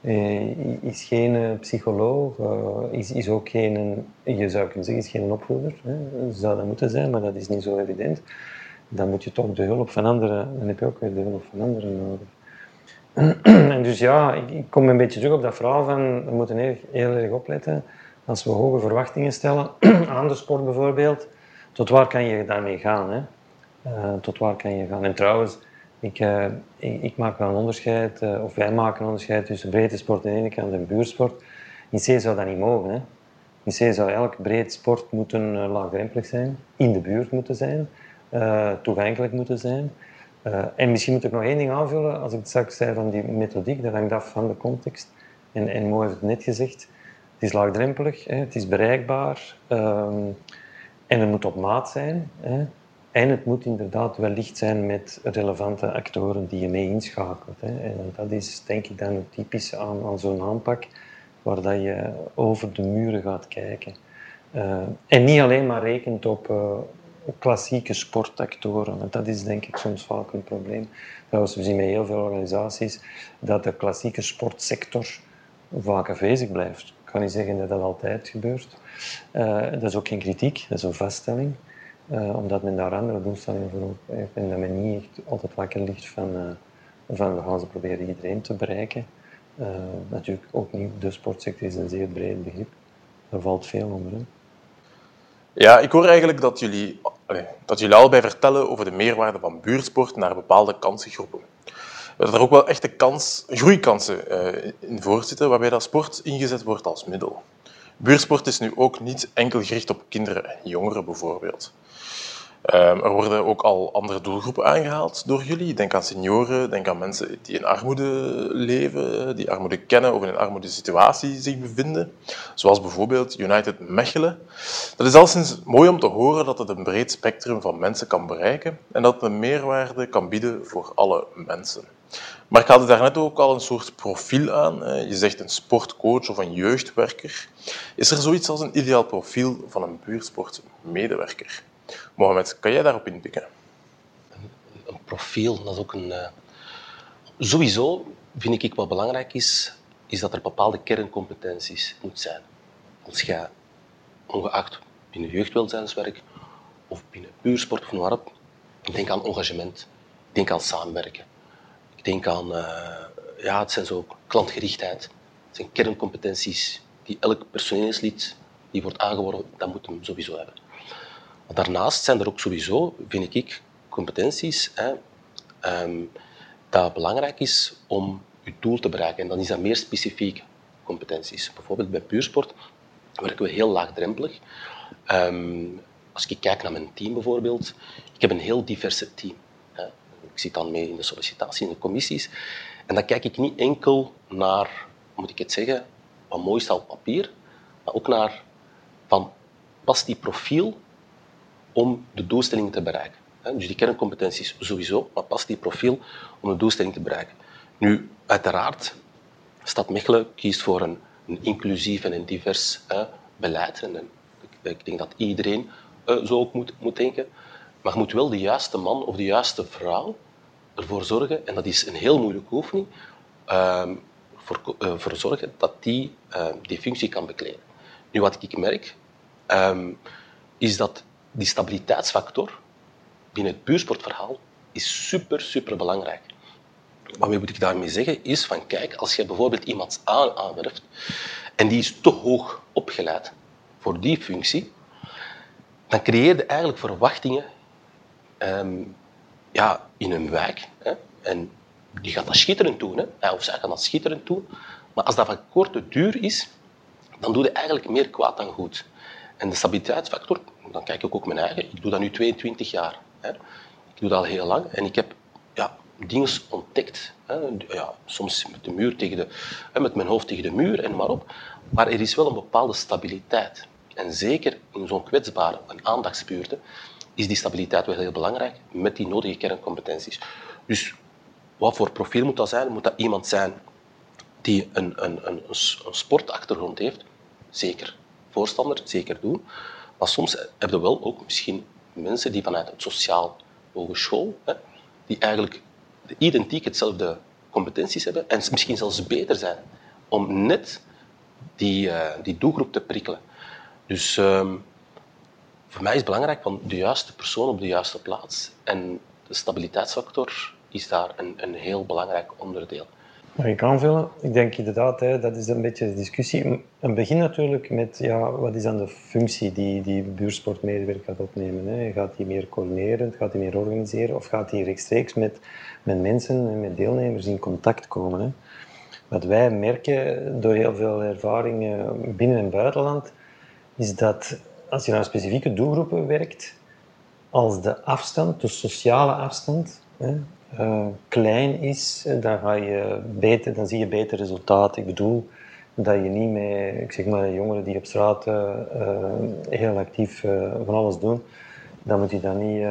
eh, is geen psycholoog, eh, is, is ook geen, je zou kunnen zeggen, is geen opvoeder. Hè. Zou dat moeten zijn, maar dat is niet zo evident. Dan moet je toch de hulp van anderen, dan heb je ook weer de hulp van anderen nodig. en dus ja, ik, ik, kom een beetje terug op dat verhaal van, we moeten heel, heel erg opletten als we hoge verwachtingen stellen aan de sport bijvoorbeeld, tot waar kan je daarmee gaan? Hè? Uh, tot waar kan je gaan? En trouwens, ik, uh, ik, maak wel een onderscheid, uh, of wij maken een onderscheid tussen breedte sport aan de ene kant en buurtsport. In C zou dat niet mogen. Hè? In C zou elk breed sport moeten laagdrempelig zijn, in de buurt moeten zijn, toegankelijk moeten zijn. en misschien moet ik nog één ding aanvullen, als ik het straks zei van die methodiek, dat hangt af van de context. En, en Mo heeft het net gezegd, het is laagdrempelig, hè, het is bereikbaar um, en het moet op maat zijn. Hè. En het moet inderdaad wellicht zijn met relevante actoren die je mee inschakelt. Hè. En dat is denk ik dan het typische aan, aan zo'n aanpak, waar dat je over de muren gaat kijken. Uh, en niet alleen maar rekent op, uh, klassieke sportactoren. Dat is denk ik soms vaak een probleem. Trouwens, we zien bij heel veel organisaties dat de klassieke sportsector vaak afwezig blijft. Ik kan niet zeggen dat dat altijd gebeurt. Uh, dat is ook geen kritiek, dat is een vaststelling. Uh, omdat men daar andere doelstellingen voor heeft en dat men niet altijd wakker ligt van, uh, van we gaan ze proberen iedereen te bereiken. natuurlijk ook niet, de sportsector is een zeer breed begrip. Daar valt veel onder. Ja, ik hoor eigenlijk dat jullie, dat jullie allebei vertellen over de meerwaarde van buurtsport naar bepaalde kansengroepen. Dat er ook wel echte kans, groeikansen uh, in voorzitten, waarbij dat sport ingezet wordt als middel. Buurtsport is nu ook niet enkel gericht op kinderen en jongeren bijvoorbeeld. Um, er worden ook al andere doelgroepen aangehaald door jullie. Denk aan senioren, denk aan mensen die in armoede leven, die armoede kennen of in een armoedesituatie zich bevinden. Zoals bijvoorbeeld United Mechelen. Dat is alleszins mooi om te horen dat het een breed spectrum van mensen kan bereiken en dat het een meerwaarde kan bieden voor alle mensen. Maar ik haalde daarnet ook al een soort profiel aan. Je zegt een sportcoach of een jeugdwerker. Is er zoiets als een ideaal profiel van een buurtsportmedewerker? Mohamed, kan jij daarop inpikken? Een profiel, dat is ook een... Uh... Sowieso vind ik wat belangrijk is, is dat er bepaalde kerncompetenties moet zijn. Als je, ongeacht binnen jeugdwelzijnswerk of binnen puursport of waarop, ik denk aan engagement, ik denk aan samenwerken. Ik denk aan, uh, ja, het zijn zo klantgerichtheid. Het zijn kerncompetenties die elk personeelslid die wordt aangeworven, dat moet hem sowieso hebben. Daarnaast zijn er ook sowieso, vind ik, competenties hè, um, dat belangrijk is om je doel te bereiken. En dan is dat meer specifieke competenties. Bijvoorbeeld bij puursport werken we heel laagdrempelig. Um, als ik kijk naar mijn team bijvoorbeeld, ik heb een heel diverse team. Hè. Ik zit dan mee in de sollicitatie, in de commissies. En dan kijk ik niet enkel naar, moet ik het zeggen, wat mooi staat op papier, maar ook naar van, past die profiel om de doelstelling te bereiken. Dus die kerncompetenties sowieso, maar past die profiel om de doelstelling te bereiken. Nu, uiteraard, Stad Mechelen kiest voor een, een inclusief en een divers beleid. En, ik, denk dat iedereen uh, zo ook moet, moet denken. Maar je moet wel de juiste man of de juiste vrouw ervoor zorgen, en dat is een heel moeilijke oefening, uh, voor, uh, voor zorgen dat die uh, die functie kan bekleden. Nu, wat ik merk, um, is dat die stabiliteitsfactor binnen het buursportverhaal is super, super belangrijk. Wat moet ik daarmee zeggen is van kijk, als je bijvoorbeeld iemand aan aanwerft en die is te hoog opgeleid voor die functie, dan creëer je eigenlijk verwachtingen um, ja, in een wijk. Hè, en die gaat dat schitterend doen, hè, of zij gaan dat schitterend doen. Maar als dat van korte duur is, dan doe je eigenlijk meer kwaad dan goed. En de stabiliteitsfactor, dan kijk ik ook mijn eigen. Ik doe dat nu 22 jaar. Hè. Ik doe dat al heel lang en ik heb ja, dingen ontdekt. Hè. Ja, soms met, de muur tegen de, hè, met mijn hoofd tegen de muur en maar op. Maar er is wel een bepaalde stabiliteit. En zeker in zo'n kwetsbare en aandachtsbuurten is die stabiliteit wel heel belangrijk met die nodige kerncompetenties. Dus wat voor profiel moet dat zijn? Moet dat iemand zijn die een, een, een, een sportachtergrond heeft? Zeker voorstander, zeker doen. Maar soms hebben we wel ook misschien mensen die vanuit het sociaal hogeschool, hè, die eigenlijk identiek hetzelfde competenties hebben en misschien zelfs beter zijn om net die, uh, die doelgroep te prikkelen. Dus um, voor mij is het belangrijk van de juiste persoon op de juiste plaats. En de stabiliteitsfactor is daar een, een heel belangrijk onderdeel. Mag ik aanvullen? Ik denk inderdaad, hè, dat is een beetje de discussie. Een begin natuurlijk met ja, wat is dan de functie die die buurtsportmedewerker gaat opnemen. Hè? Gaat hij meer coördineren, gaat hij meer organiseren of gaat hij rechtstreeks met, met mensen en met deelnemers in contact komen? Hè? Wat wij merken door heel veel ervaringen binnen en buitenland, is dat als je naar specifieke doelgroepen werkt, als de afstand, de sociale afstand, hè, uh, klein is, dan, ga je beter, dan zie je beter resultaten. Ik bedoel dat je niet met, ik zeg maar, jongeren die op straat uh, heel actief van alles doen, dan moet je dan niet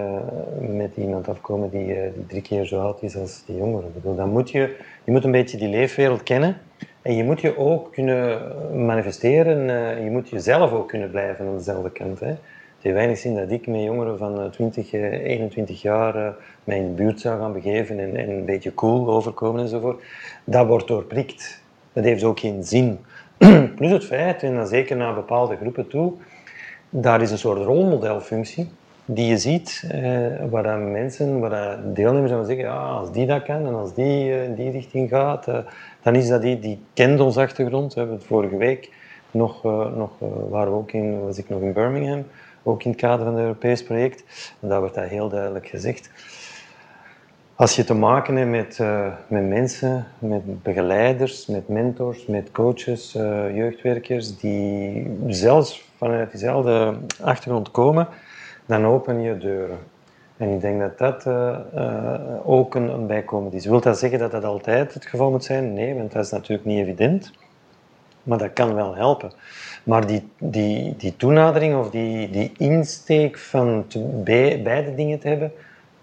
met iemand afkomen die, drie keer zo oud is als die jongere. bedoel, dan moet je, je moet een beetje die leefwereld kennen en je moet je ook kunnen manifesteren. Je moet jezelf ook kunnen blijven aan dezelfde kant. Hè. Het heeft weinig zin dat ik met jongeren van 20, 21 jaar mij in de buurt zou gaan begeven en, en, een beetje cool overkomen enzovoort. Dat wordt doorprikt. Dat heeft ook geen zin. Plus het feit, en dan zeker naar bepaalde groepen toe, daar is een soort rolmodelfunctie die je ziet, eh, waar mensen, waar deelnemers zeggen, ja, als die dat kan en als die in die richting gaat, uh, dan is dat die, die kent ons achtergrond. We hebben het vorige week nog, nog waren we ook in, was ik nog in Birmingham, ook in het kader van het Europees project, en daar werd dat heel duidelijk gezegd. Als je te maken hebt met, met mensen, met begeleiders, met mentors, met coaches, jeugdwerkers, die zelfs vanuit diezelfde achtergrond komen, dan open je deuren. En ik denk dat dat uh, ook een, een, bijkomend is. Wil dat zeggen dat dat altijd het geval moet zijn? Nee, want dat is natuurlijk niet evident. Maar dat kan wel helpen. Maar die, die, die toenadering of die, die insteek van te, be, beide dingen te hebben,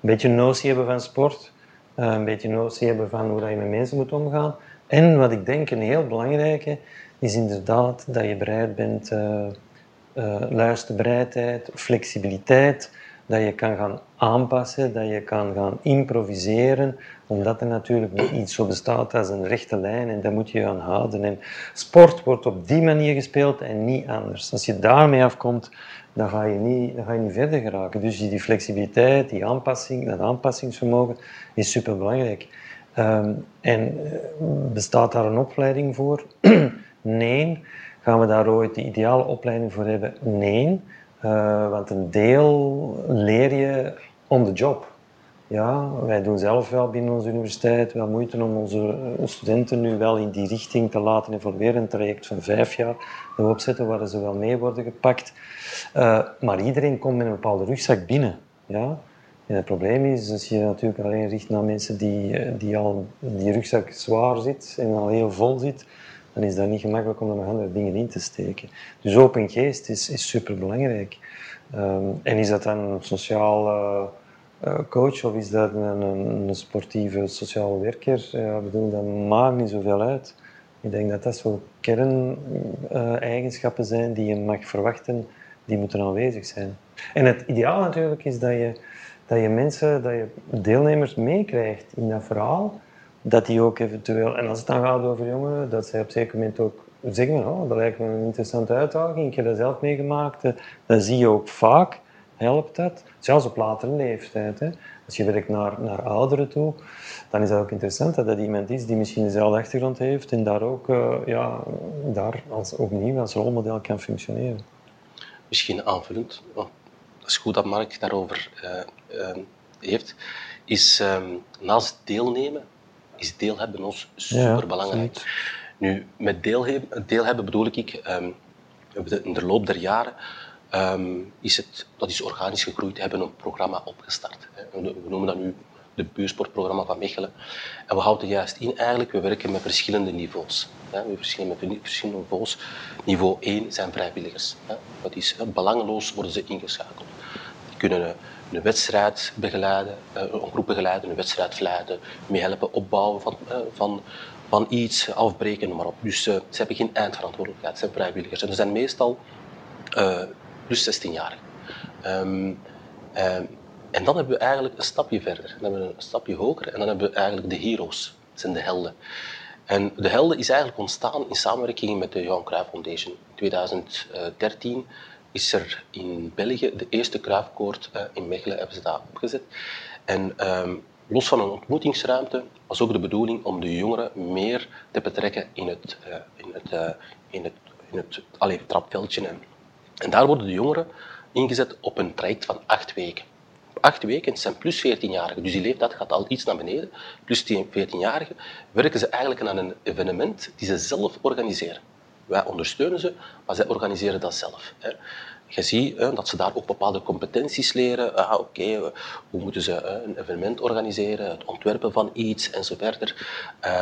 een beetje notie hebben van sport, uh, een beetje notie hebben van hoe je met mensen moet omgaan. En wat ik denk een heel belangrijke is inderdaad dat je bereid bent uh, luisterbereidheid, flexibiliteit, dat je kan gaan aanpassen, dat je kan gaan improviseren, omdat er natuurlijk niet iets zo bestaat als een rechte lijn en daar moet je aan houden. En sport wordt op die manier gespeeld en niet anders. Als je daarmee afkomt, dan ga je niet, dan ga je niet verder geraken. Dus die flexibiliteit, die aanpassing, dat aanpassingsvermogen is superbelangrijk. Um, en eh, bestaat daar een opleiding voor? nee. Gaan we daar ooit de ideale opleiding voor hebben? Nee, uh, want een deel leer je on the job. Ja, wij doen zelf wel binnen onze universiteit wel moeite om onze studenten nu wel in die richting te laten evolueren. Een traject van vijf jaar dat we opzetten waar ze wel mee worden gepakt. Uh, maar iedereen komt met een bepaalde rugzak binnen. Ja? En het probleem is, als je natuurlijk alleen richt naar mensen die, eh, die al die rugzak zwaar zit en al heel vol zit, dan is dat niet gemakkelijk om er nog andere dingen in te steken. Dus open geest is, is superbelangrijk. Um, en is dat dan een sociaal uh, coach of is dat een, een, sportieve sociale werker? Ja, bedoel, dat maakt niet zoveel uit. Ik denk dat dat zo kerneigenschappen zijn die je mag verwachten, die moeten aanwezig zijn. En het ideaal natuurlijk is dat je, dat je mensen, dat je deelnemers meekrijgt in dat verhaal dat die ook eventueel, en als het dan gaat over jongeren, dat zij op zeker moment ook zeggen, oh, dat lijkt me een interessante uitdaging, ik heb dat zelf meegemaakt. Dat zie je ook vaak, helpt dat, zelfs op latere leeftijd. Hè. Als je werkt naar, naar ouderen toe, dan is dat ook interessant dat dat iemand is die misschien dezelfde achtergrond heeft en daar ook uh, ja, daar als, opnieuw als rolmodel kan functioneren. Misschien aanvullend, dat is goed dat Mark daarover uh, heeft, is um, naast deelnemen is deel hebben ons super belangrijk. nu, met deel, deel hebben bedoel ik, um, in de loop der jaren um, is het, dat is organisch gegroeid, hebben een programma opgestart. We noemen dat nu de buursportprogramma van Mechelen. En we houden juist in, eigenlijk, we werken met verschillende niveaus. We verschillen met verschillende niveaus. Niveau 1 zijn vrijwilligers. Dat is belangeloos worden ze ingeschakeld. Die kunnen een wedstrijd begeleiden, eh, een groep begeleiden, een wedstrijd leiden, meehelpen opbouwen van, eh, van, van iets, afbreken, maar op. Dus uh, ze hebben geen eindverantwoordelijkheid, ze zijn vrijwilligers. En ze zijn meestal plus 16 jaar. Um, um, en dan hebben we eigenlijk een stapje verder, dan hebben we een stapje hoger en dan hebben we eigenlijk de heroes, dat zijn de helden. En de helden is eigenlijk ontstaan in samenwerking met de Johan Cruijff Foundation. In 2013 is er in België de eerste kruifkoord uh, in Mechelen hebben ze daar opgezet. En um, los van een ontmoetingsruimte was ook de bedoeling om de jongeren meer te betrekken in het, uh, in het, in het, in het trapveldje. En, daar worden de jongeren ingezet op een traject van acht weken. acht weken, zijn plus 14-jarigen, dus die leeftijd gaat al iets naar beneden. Plus 14-jarigen werken ze eigenlijk aan een evenement die ze zelf organiseren. Wij ondersteunen ze, maar zij organiseren dat zelf. Hè. Je ziet hè, dat ze daar ook bepaalde competenties leren. Ah, Oké, okay, hoe moeten ze hè, een evenement organiseren, het ontwerpen van iets en zo verder.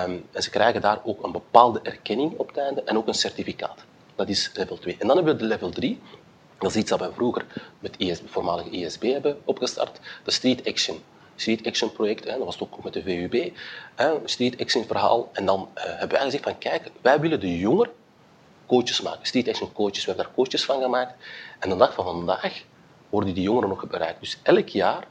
Um, en ze krijgen daar ook een bepaalde erkenning op het einde en ook een certificaat. Dat is level 2. En dan hebben we de level 3. Dat is iets dat wij vroeger met IS, voormalige ISB hebben opgestart. De Street Action. Street Action project, hè, dat was ook met de VUB. Hè, Street Action verhaal. En dan uh, hebben wij gezegd van kijk, wij willen de jongeren coaches maken. Street Action coaches, we hebben daar coaches van gemaakt. En de dag van vandaag worden die jongeren nog bereikt. Dus elk jaar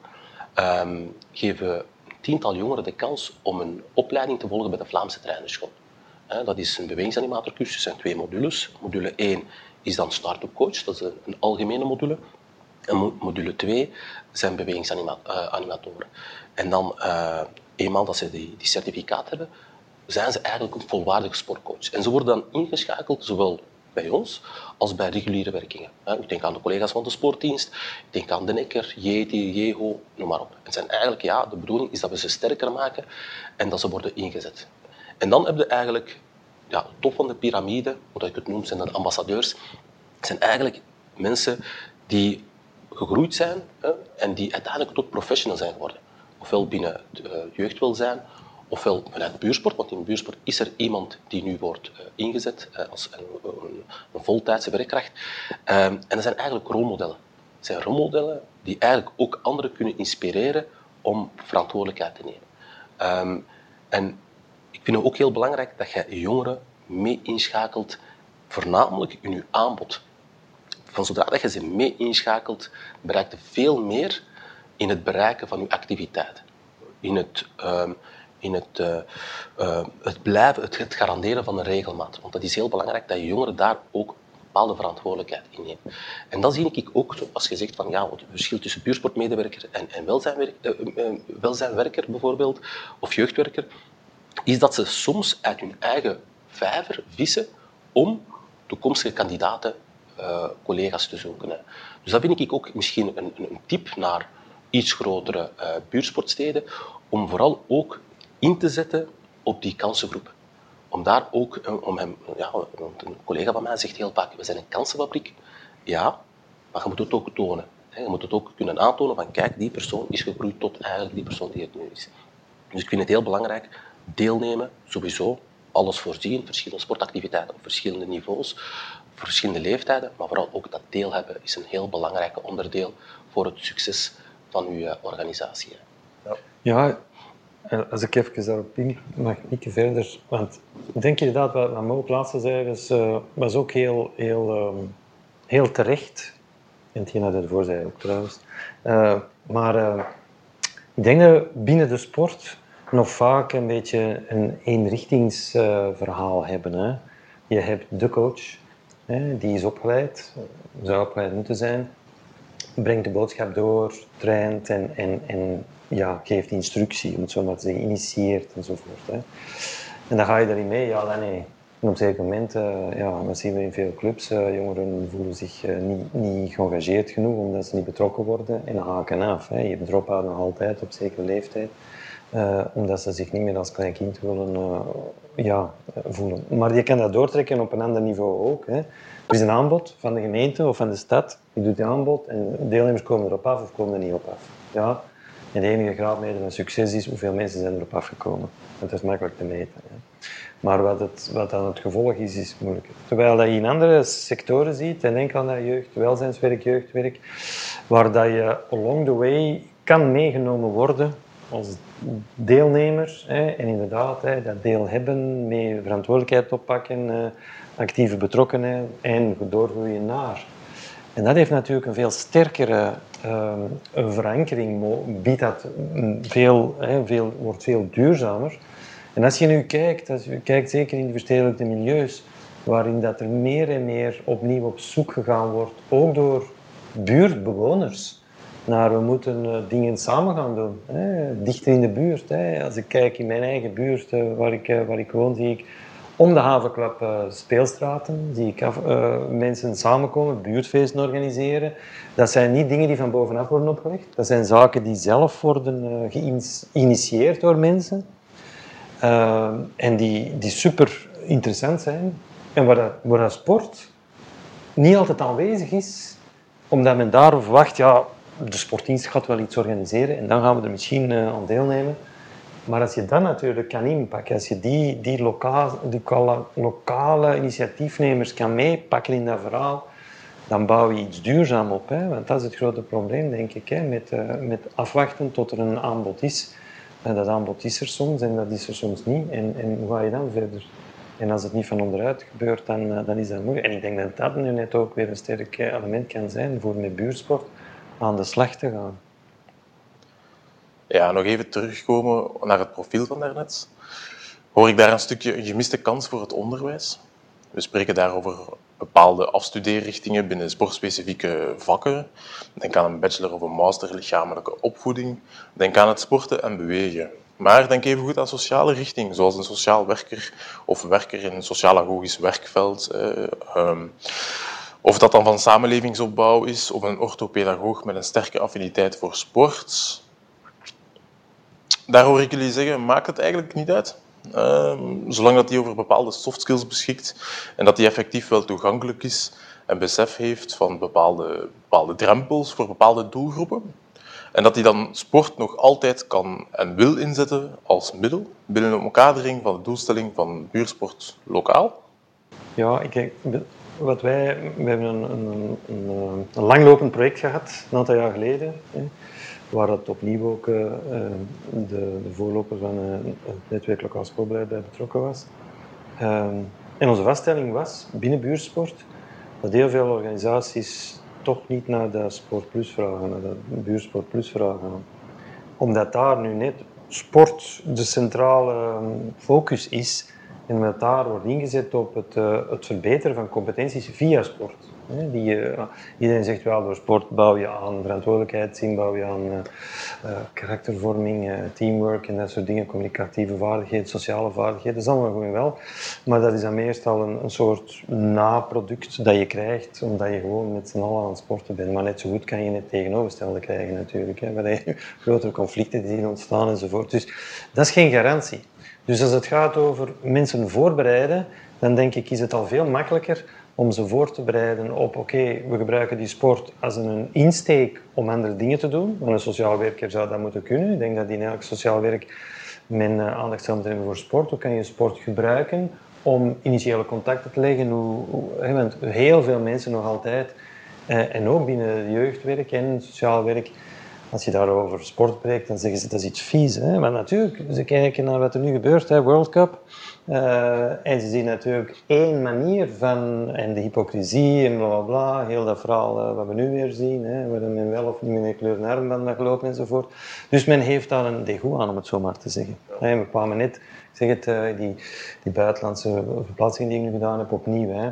um, geven we tiental jongeren de kans om een opleiding te volgen bij de Vlaamse trainerschool. Dat is een bewegingsanimatorcursus, dat zijn twee modules. Module 1 is dan start-up coach, dat is een algemene module. En module 2 zijn bewegingsanimatoren. En dan, uh, eenmaal dat ze die, die certificaat hebben, zijn ze eigenlijk een volwaardige sportcoach. En ze worden dan ingeschakeld, zowel bij ons als bij reguliere werkingen. Ik denk aan de collega's van de sportdienst, ik denk aan de Nekker, Jeti, Jeho, noem maar op. Het zijn eigenlijk, ja, de bedoeling is dat we ze sterker maken en dat ze worden ingezet. En dan heb je eigenlijk ja, top van de piramide, hoe ik het noem, zijn de ambassadeurs. Het zijn eigenlijk mensen die gegroeid zijn hè, en die uiteindelijk tot professional zijn geworden. Ofwel binnen het uh, jeugdwelzijn, ofwel vanuit buursport, want in buursport is er iemand die nu wordt uh, ingezet uh, als een, een, een, voltijdse werkkracht. Um, en dat zijn eigenlijk rolmodellen. Het zijn rolmodellen die eigenlijk ook anderen kunnen inspireren om verantwoordelijkheid te nemen. Um, en ik vind het ook heel belangrijk dat je jongeren mee inschakelt, voornamelijk in je aanbod. Van zodra dat je ze mee inschakelt, bereikt je veel meer in het bereiken van je activiteit. In het, uh, in het, uh, uh, het blijven, het, garanderen van een regelmaat. Want dat is heel belangrijk dat je jongeren daar ook een bepaalde verantwoordelijkheid in neemt. En dat zie ik ook, als je zegt van ja, het verschil tussen buursportmedewerker en, en welzijnwerker, uh, welzijnwerker bijvoorbeeld, of jeugdwerker, is dat ze soms uit hun eigen vijver vissen om toekomstige kandidaten, collega's te zoeken. Dus dat vind ik ook misschien een, een tip naar iets grotere buurtsportsteden, om vooral ook in te zetten op die kansengroep. Om daar ook, eh, om hem, ja, een collega van mij zegt heel vaak, we zijn een kansenfabriek. Ja, maar je moet het ook tonen. Je moet het ook kunnen aantonen van, kijk, die persoon is gegroeid tot eigenlijk die persoon die het nu is. Dus ik vind het heel belangrijk, deelnemen, sowieso, alles voorzien, verschillende sportactiviteiten op verschillende niveaus, verschillende leeftijden, maar vooral ook dat deel hebben is een heel belangrijk onderdeel voor het succes van uw eh, organisatie. Ja als ik even daarop in mag ik verder, want ik denk inderdaad wat Mo laatste zei, was, uh, was ook heel, heel, um, heel terecht. En Tina ervoor zei ook trouwens. Uh, maar ik denk dat binnen de sport nog vaak een beetje een eenrichtingsverhaal hebben. Hè. Je hebt de coach, hè, die is opgeleid, zou opgeleid moeten zijn, brengt de boodschap door, traint en, en, en ja, geeft instructie, om het zo maar te zeggen, initieert enzovoort. Hè. En dan ga je daarin mee, ja, dan nee. En op een zeker moment, uh, ja, dat zien we in veel clubs, uh, jongeren voelen zich uh, niet, niet geëngageerd genoeg omdat ze niet betrokken worden en haken af. Hè. Je drop-out nog altijd op zekere leeftijd. Omdat ze zich niet meer als klein kind willen ja, voelen. Maar je kan dat doortrekken op een ander niveau ook. Hè. Er is een aanbod van de gemeente of van de stad, die doet die aanbod en deelnemers komen erop af of komen er niet op af. Ja. En de enige graadmeter van succes is hoeveel mensen zijn erop afgekomen. Dat is makkelijk te meten. Hè. Maar wat, het, wat dan het gevolg is, is moeilijker. Terwijl dat je in andere sectoren ziet, en denk aan dat jeugd, welzijnswerk, jeugdwerk, waar dat je along the way kan meegenomen worden als deelnemer. Hè, en inderdaad, hè, dat deel hebben, mee verantwoordelijkheid oppakken, uh, actieve betrokkenheid en doorgroeien naar. En dat heeft natuurlijk een veel sterkere uh, verankering, biedt dat veel, hè, veel, wordt veel duurzamer. En als je nu kijkt, als je kijkt zeker in de verstedelijkte milieus, waarin dat er meer en meer opnieuw op zoek gegaan wordt, ook door buurtbewoners, naar we moeten uh, dingen samen gaan doen. Hè. Dichter in de buurt. Hè. Als ik kijk in mijn eigen buurt uh, waar, ik, uh, waar ik woon, zie ik om de havenklap speelstraten. Zie ik af, mensen samenkomen, buurtfeesten organiseren. Dat zijn niet dingen die van bovenaf worden opgelegd. Dat zijn zaken die zelf worden geïnitieerd door mensen. en die, die super interessant zijn. En waar, dat, waar sport niet altijd aanwezig is, omdat men daarover verwacht, ja, de sportdienst gaat wel iets organiseren en dan gaan we er misschien uh, aan deelnemen. Maar als je dat natuurlijk kan inpakken, als je die, die, lokaal, die lokale initiatiefnemers kan meepakken in dat verhaal, dan bouw je iets duurzaam op. Hè? Want dat is het grote probleem, denk ik, hè? Met, uh, met afwachten tot er een aanbod is. En dat aanbod is er soms en dat is er soms niet. En, en hoe ga je dan verder? En als het niet van onderuit gebeurt, dan, uh, dan is dat moeilijk. En ik denk dat dat nu net ook weer een sterk element kan zijn voor met buurtsport aan de slag te gaan. Ja, nog even terugkomen naar het profiel van daarnet. Hoor ik daar een stukje gemiste kans voor het onderwijs? We spreken daar over bepaalde afstudeerrichtingen binnen sportspecifieke vakken. Denk aan een bachelor of een master lichamelijke opvoeding. Denk aan het sporten en bewegen. Maar denk even goed aan sociale richting, zoals een sociaal werker of werker in een sociaal-agogisch werkveld. Eh, of dat dan van samenlevingsopbouw is, of een orthopedagoog met een sterke affiniteit voor sport. Daar hoor ik jullie zeggen, maakt het eigenlijk niet uit. Um, zolang dat hij over bepaalde soft skills beschikt en dat hij effectief wel toegankelijk is en besef heeft van bepaalde, bepaalde drempels voor bepaalde doelgroepen. En dat hij dan sport nog altijd kan en wil inzetten als middel binnen een omkadering van de doelstelling van buursport lokaal. Ja, ik, wat wij, we hebben een, een, een, een langlopend project gehad, een aantal jaar geleden. Hè waar het opnieuw ook uh, de, de, voorloper van uh, het netwerk lokaal sportbeleid bij betrokken was. Uh, en onze vaststelling was binnen buursport dat heel veel organisaties toch niet naar de Sport Plus vragen, naar de Buursport Plus vragen. Omdat daar nu net sport de centrale ehm, focus is en met daar wordt ingezet op het, het verbeteren van competenties via sport. Die, uh, iedereen zegt wel, door sport bouw je aan verantwoordelijkheid, zien bouw je aan uh, uh, karaktervorming, teamwork en dat soort dingen, communicatieve vaardigheden, sociale vaardigheden, dat is allemaal gewoon wel. Maar dat is dan meestal een, een soort naproduct dat je krijgt, omdat je gewoon met z'n allen aan het sporten bent. Maar net zo goed kan je het tegenovergestelde krijgen natuurlijk, hè, waar je grotere conflicten zien ontstaan enzovoort. Dus dat is geen garantie. Dus als het gaat over mensen voorbereiden, dan denk ik is het al veel makkelijker om ze voor te bereiden op, oké, we gebruiken die sport als een insteek om andere dingen te doen. Want een sociaal werker zou dat moeten kunnen. Ik denk dat in elk sociaal werk men uh, aandacht zou moeten hebben voor sport. Hoe kan je sport gebruiken om initiële contacten te leggen? Hoe, hoe, want heel veel mensen nog altijd, uh, en ook binnen jeugdwerk en sociaal werk, als je daarover sport spreekt, dan zeggen ze dat is iets vies. Hè? Maar natuurlijk, ze kijken naar wat er nu gebeurt, hè, World Cup. Uh, en ze zien natuurlijk één manier van, en de hypocrisie en bla bla bla, heel dat verhaal uh, wat we nu weer zien, hè, waar men wel of niet met een kleur naar armband mag lopen enzovoort. Dus men heeft daar een degoe aan, om het zo maar te zeggen. Ja. we kwamen net, ik zeg het, uh, die, die buitenlandse verplaatsing die ik nu gedaan heb, opnieuw. Hè.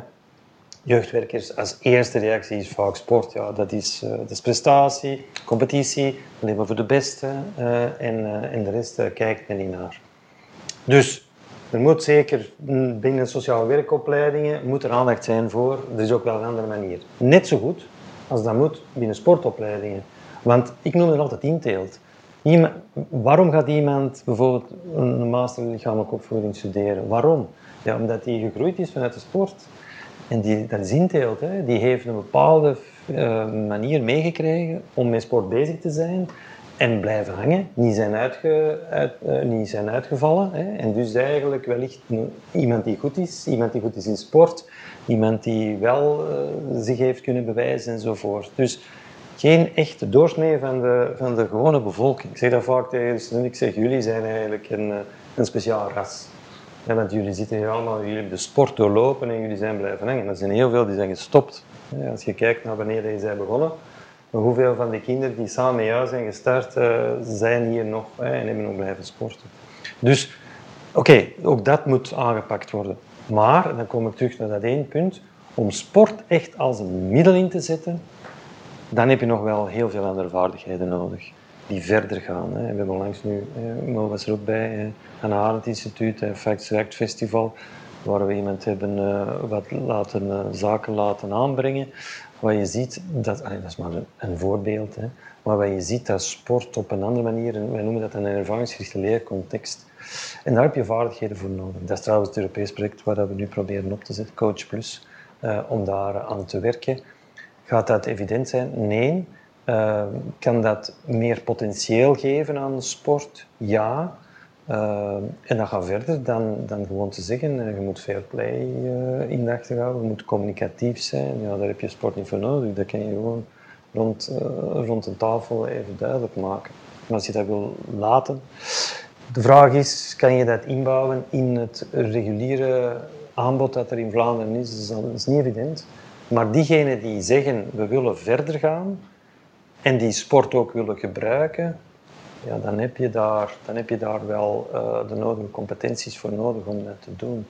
Jeugdwerkers, als eerste reactie is vaak sport. Ja, dat, is, is prestatie, competitie, alleen maar voor de beste en, en de rest kijkt men niet naar. Dus er moet zeker binnen sociale werkopleidingen moet er aandacht zijn voor. Er is ook wel een andere manier. Net zo goed als dat moet binnen sportopleidingen. Want ik noem het altijd inteelt. Iemand, waarom gaat iemand bijvoorbeeld een master lichamelijke opvoeding studeren? Waarom? Ja, omdat hij gegroeid is vanuit de sport. En die, dat is inteelt. Hè. Die heeft een bepaalde uh, manier meegekregen om met sport bezig te zijn en blijven hangen, niet zijn, uitge, uit, uh, niet zijn uitgevallen. Hè. En dus eigenlijk wellicht iemand die goed is, iemand die goed is in sport, iemand die wel uh, zich heeft kunnen bewijzen enzovoort. Dus geen echte doorsnee van de, van de gewone bevolking. Ik zeg dat vaak tegen de studenten, ik zeg jullie zijn eigenlijk een, eh, een speciaal ras. Ja, want jullie zitten hier allemaal, jullie hebben de sport doorlopen en jullie zijn blijven hangen. Er zijn heel veel die zijn gestopt. Als je kijkt naar wanneer je zijn begonnen, hoeveel van de kinderen die samen met jou zijn gestart, uh, zijn hier nog hè, en hebben nog blijven sporten. Dus oké, ook dat moet aangepakt worden. Maar, dan kom ik terug naar dat één punt, om sport echt als een middel in te zetten, dan heb je nog wel heel veel andere vaardigheden nodig die verder gaan. Hè. We hebben onlangs nu, eh, Mo was er ook bij, eh, aan het Arendt Instituut, eh, Facts Act Festival, waar we iemand hebben uh, wat laten, uh, zaken laten aanbrengen wat je ziet, dat, dat is maar een, voorbeeld, hè, maar wat je ziet dat sport op een andere manier, wij noemen dat een ervaringsgerichte leercontext. En daar heb je vaardigheden voor nodig. Dat is trouwens het Europees project waar we nu proberen op te zetten, Coach Plus, uh, om daar aan te werken. Gaat dat evident zijn? Nee. Uh, kan dat meer potentieel geven aan sport? Ja. Uh, en dat gaat verder dan, dan gewoon te zeggen, uh, je moet fair play in de achterhouden, je moet communicatief zijn. Ja, daar heb je sport niet voor nodig. Dat kan je gewoon rond, rond een tafel even duidelijk maken. Maar als je dat wil laten... De vraag is, kan je dat inbouwen in het reguliere aanbod dat er in Vlaanderen is? Dat is niet evident. Maar diegenen die zeggen, we willen verder gaan en die sport ook willen gebruiken, ja, dan, heb je daar, dan heb je daar wel uh, de nodige competenties voor nodig om dat te doen.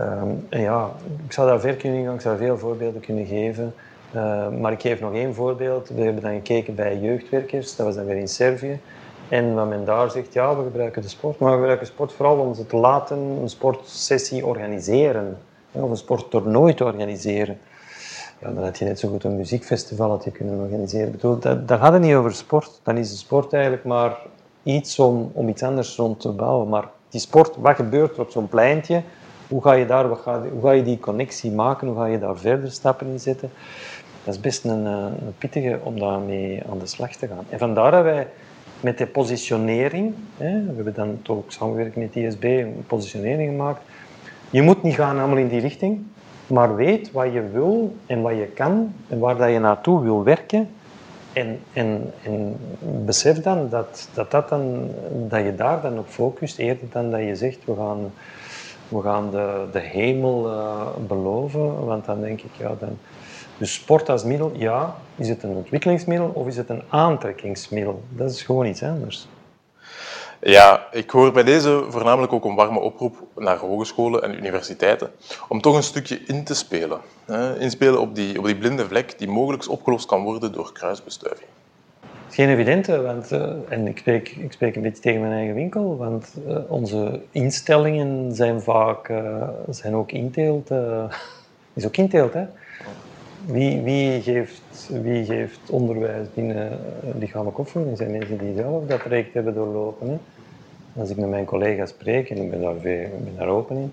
Um, en ja, ik zou daar ver kunnen gaan, ik zou veel voorbeelden kunnen geven. Uh, maar ik geef nog één voorbeeld. We hebben dan gekeken bij jeugdwerkers, dat was dan weer in Servië. En wat men daar zegt, ja, we gebruiken de sport, maar we gebruiken sport vooral om ze te laten een sportsessie organiseren. Of een sporttoernooi te organiseren. Ja, dan had je net zo goed een muziekfestival had je kunnen organiseren. Bedoel, dat, gaat het niet over sport. Dan is de sport eigenlijk maar iets om, om iets anders rond te bouwen. Maar die sport, wat gebeurt er op zo'n pleintje? Hoe ga je daar, wat ga, hoe ga je die connectie maken? Hoe ga je daar verder stappen in zetten? Dat is best een, een pittige om daarmee aan de slag te gaan. En vandaar dat wij met de positionering, hè, we hebben dan toch ook samengewerkt met ISB, een positionering gemaakt. Je moet niet gaan allemaal in die richting, maar weet wat je wil en wat je kan en waar dat je naartoe wil werken. En, en, en besef dan dat, dat, dat, dan dat je daar dan op focust, eerder dan dat je zegt we gaan, we gaan de, de hemel uh, beloven. Want dan denk ik, ja, dan, dus sport als middel, ja. Is het een ontwikkelingsmiddel of is het een aantrekkingsmiddel? Dat is gewoon iets anders. Ja, ik hoor bij deze voornamelijk ook een warme oproep naar hogescholen en universiteiten om toch een stukje in te spelen. Inspelen op die, op die blinde vlek die mogelijk opgelost kan worden door kruisbestuiving. Het is geen evidente, want, uh, en ik spreek, ik spreek een beetje tegen mijn eigen winkel, want uh, onze instellingen zijn vaak uh, zijn ook inteelt. is ook inteelt, hè? Wie, wie, geeft, wie geeft onderwijs binnen lichamelijke opvoeding? zijn mensen die zelf dat traject hebben doorlopen. Hè? Als ik met mijn collega's spreek, en ik ben daar, veel, ben open in,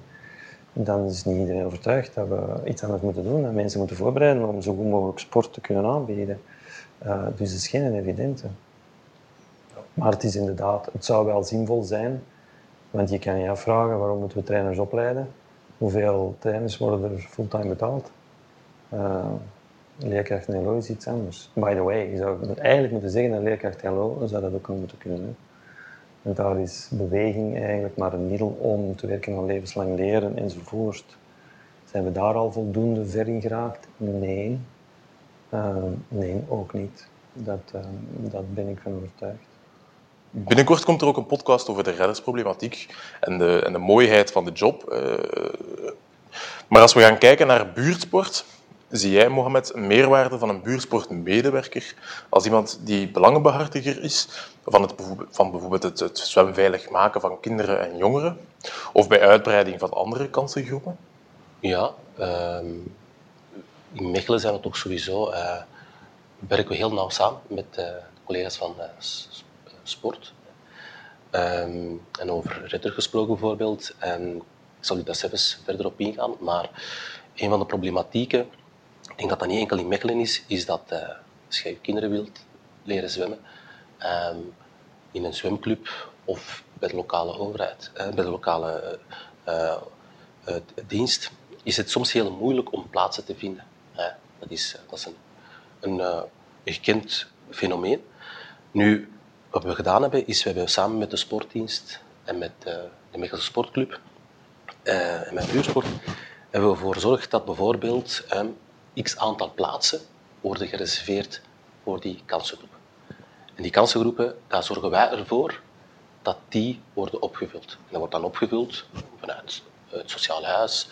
dan is niet iedereen overtuigd dat we iets anders moeten doen. Dat mensen moeten voorbereiden om zo goed mogelijk sport te kunnen aanbieden. Uh, dus het is geen evidente. Maar het is inderdaad, het zou wel zinvol zijn, want je kan je afvragen waarom moeten we trainers opleiden? Hoeveel trainers worden er fulltime betaald? Uh, leerkracht LO is iets anders. By the way, je zou eigenlijk moeten zeggen dat leerkracht LO zou dat ook moeten kunnen. Want daar is beweging eigenlijk maar een middel om te werken aan levenslang leren enzovoort. Zijn we daar al voldoende ver in geraakt? Nee. Uh, nee, ook niet. Dat, uh, dat ben ik van overtuigd. Binnenkort komt er ook een podcast over de reddersproblematiek en de, en de mooiheid van de job. Uh, maar als we gaan kijken naar buurtsport, Zie jij, Mohamed, een meerwaarde van een buurtsportmedewerker als iemand die belangenbehartiger is van, het, van bijvoorbeeld het, het zwemveilig maken van kinderen en jongeren of bij uitbreiding van andere kansengroepen? Ja, um, in Mechelen zijn we toch sowieso, uh, werken we heel nauw samen met uh, collega's van uh, sport. Um, en over Ritter gesproken bijvoorbeeld, en ik zal u daar zelfs verder op ingaan, maar een van de problematieken ik denk dat dat niet enkel in Mechelen is, is dat uh, als je je kinderen wilt leren zwemmen um, in een zwemclub of bij de lokale overheid, uh, bij de lokale uh, dienst, is het soms heel moeilijk om plaatsen te vinden. dat is, dat is een, een, gekend fenomeen. Nu, wat we gedaan hebben, is we hebben samen met de sportdienst en met de Mechelse Sportclub en met buursport hebben we ervoor gezorgd dat bijvoorbeeld um, x aantal plaatsen worden gereserveerd voor die kansengroepen. En die kansengroepen, daar zorgen wij ervoor dat die worden opgevuld. En dat wordt dan opgevuld vanuit het sociale huis,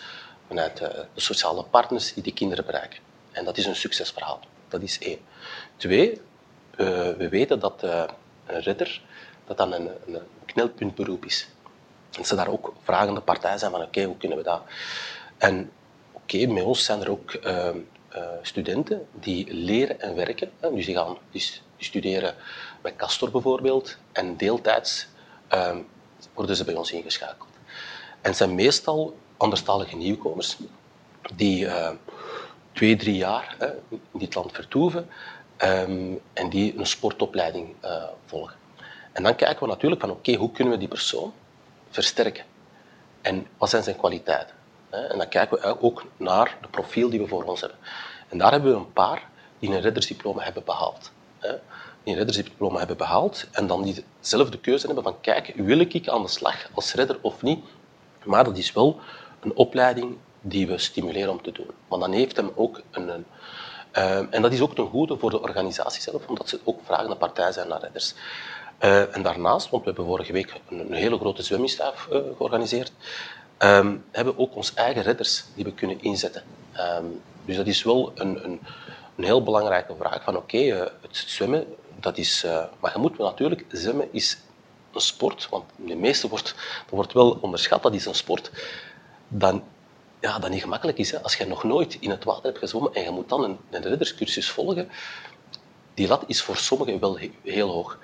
vanuit eh, de sociale partners die de kinderen bereiken. En dat is een succesverhaal. Dat is één. Twee, we weten dat eh, een redder dat dan een, een knelpuntberoep is. En ze daar ook vragende partijen zijn van oké, hoe kunnen we dat? En oké, met ons zijn er ook eh, studenten die leren en werken. Dus die, gaan, die studeren bij Castor bijvoorbeeld en deeltijds uh, worden ze bij ons ingeschakeld. En het zijn meestal anderstalige nieuwkomers die uh, twee, drie jaar in dit land vertoeven um, en die een sportopleiding uh, volgen. En dan kijken we natuurlijk van oké, hoe kunnen we die persoon versterken? En wat zijn zijn kwaliteiten? En dan kijken we ook naar de profiel die we voor ons hebben. En daar hebben we een paar die een reddersdiploma hebben behaald. Die een reddersdiploma hebben behaald en dan diezelfde keuze hebben van kijk, wil ik aan de slag als redder of niet? Maar dat is wel een opleiding die we stimuleren om te doen. Want dan heeft hem ook een... uh, en dat is ook ten goede voor de organisatie zelf, omdat ze ook vragen naar partij zijn naar redders. Uh, en daarnaast, want we hebben vorige week een, hele grote zwemmisstaaf uh, georganiseerd, um, hebben we ook onze eigen redders die we kunnen inzetten. Um, dus dat is wel een, een, een, heel belangrijke vraag van oké, okay, het zwemmen, dat is... maar je moet natuurlijk, zwemmen is een sport, want de meeste wordt, wordt wel onderschat, dat is een sport, dan, ja, dat niet gemakkelijk is. Hè. Als je nog nooit in het water hebt gezwommen en je moet dan een, een redderscursus volgen, die lat is voor sommigen wel heel hoog.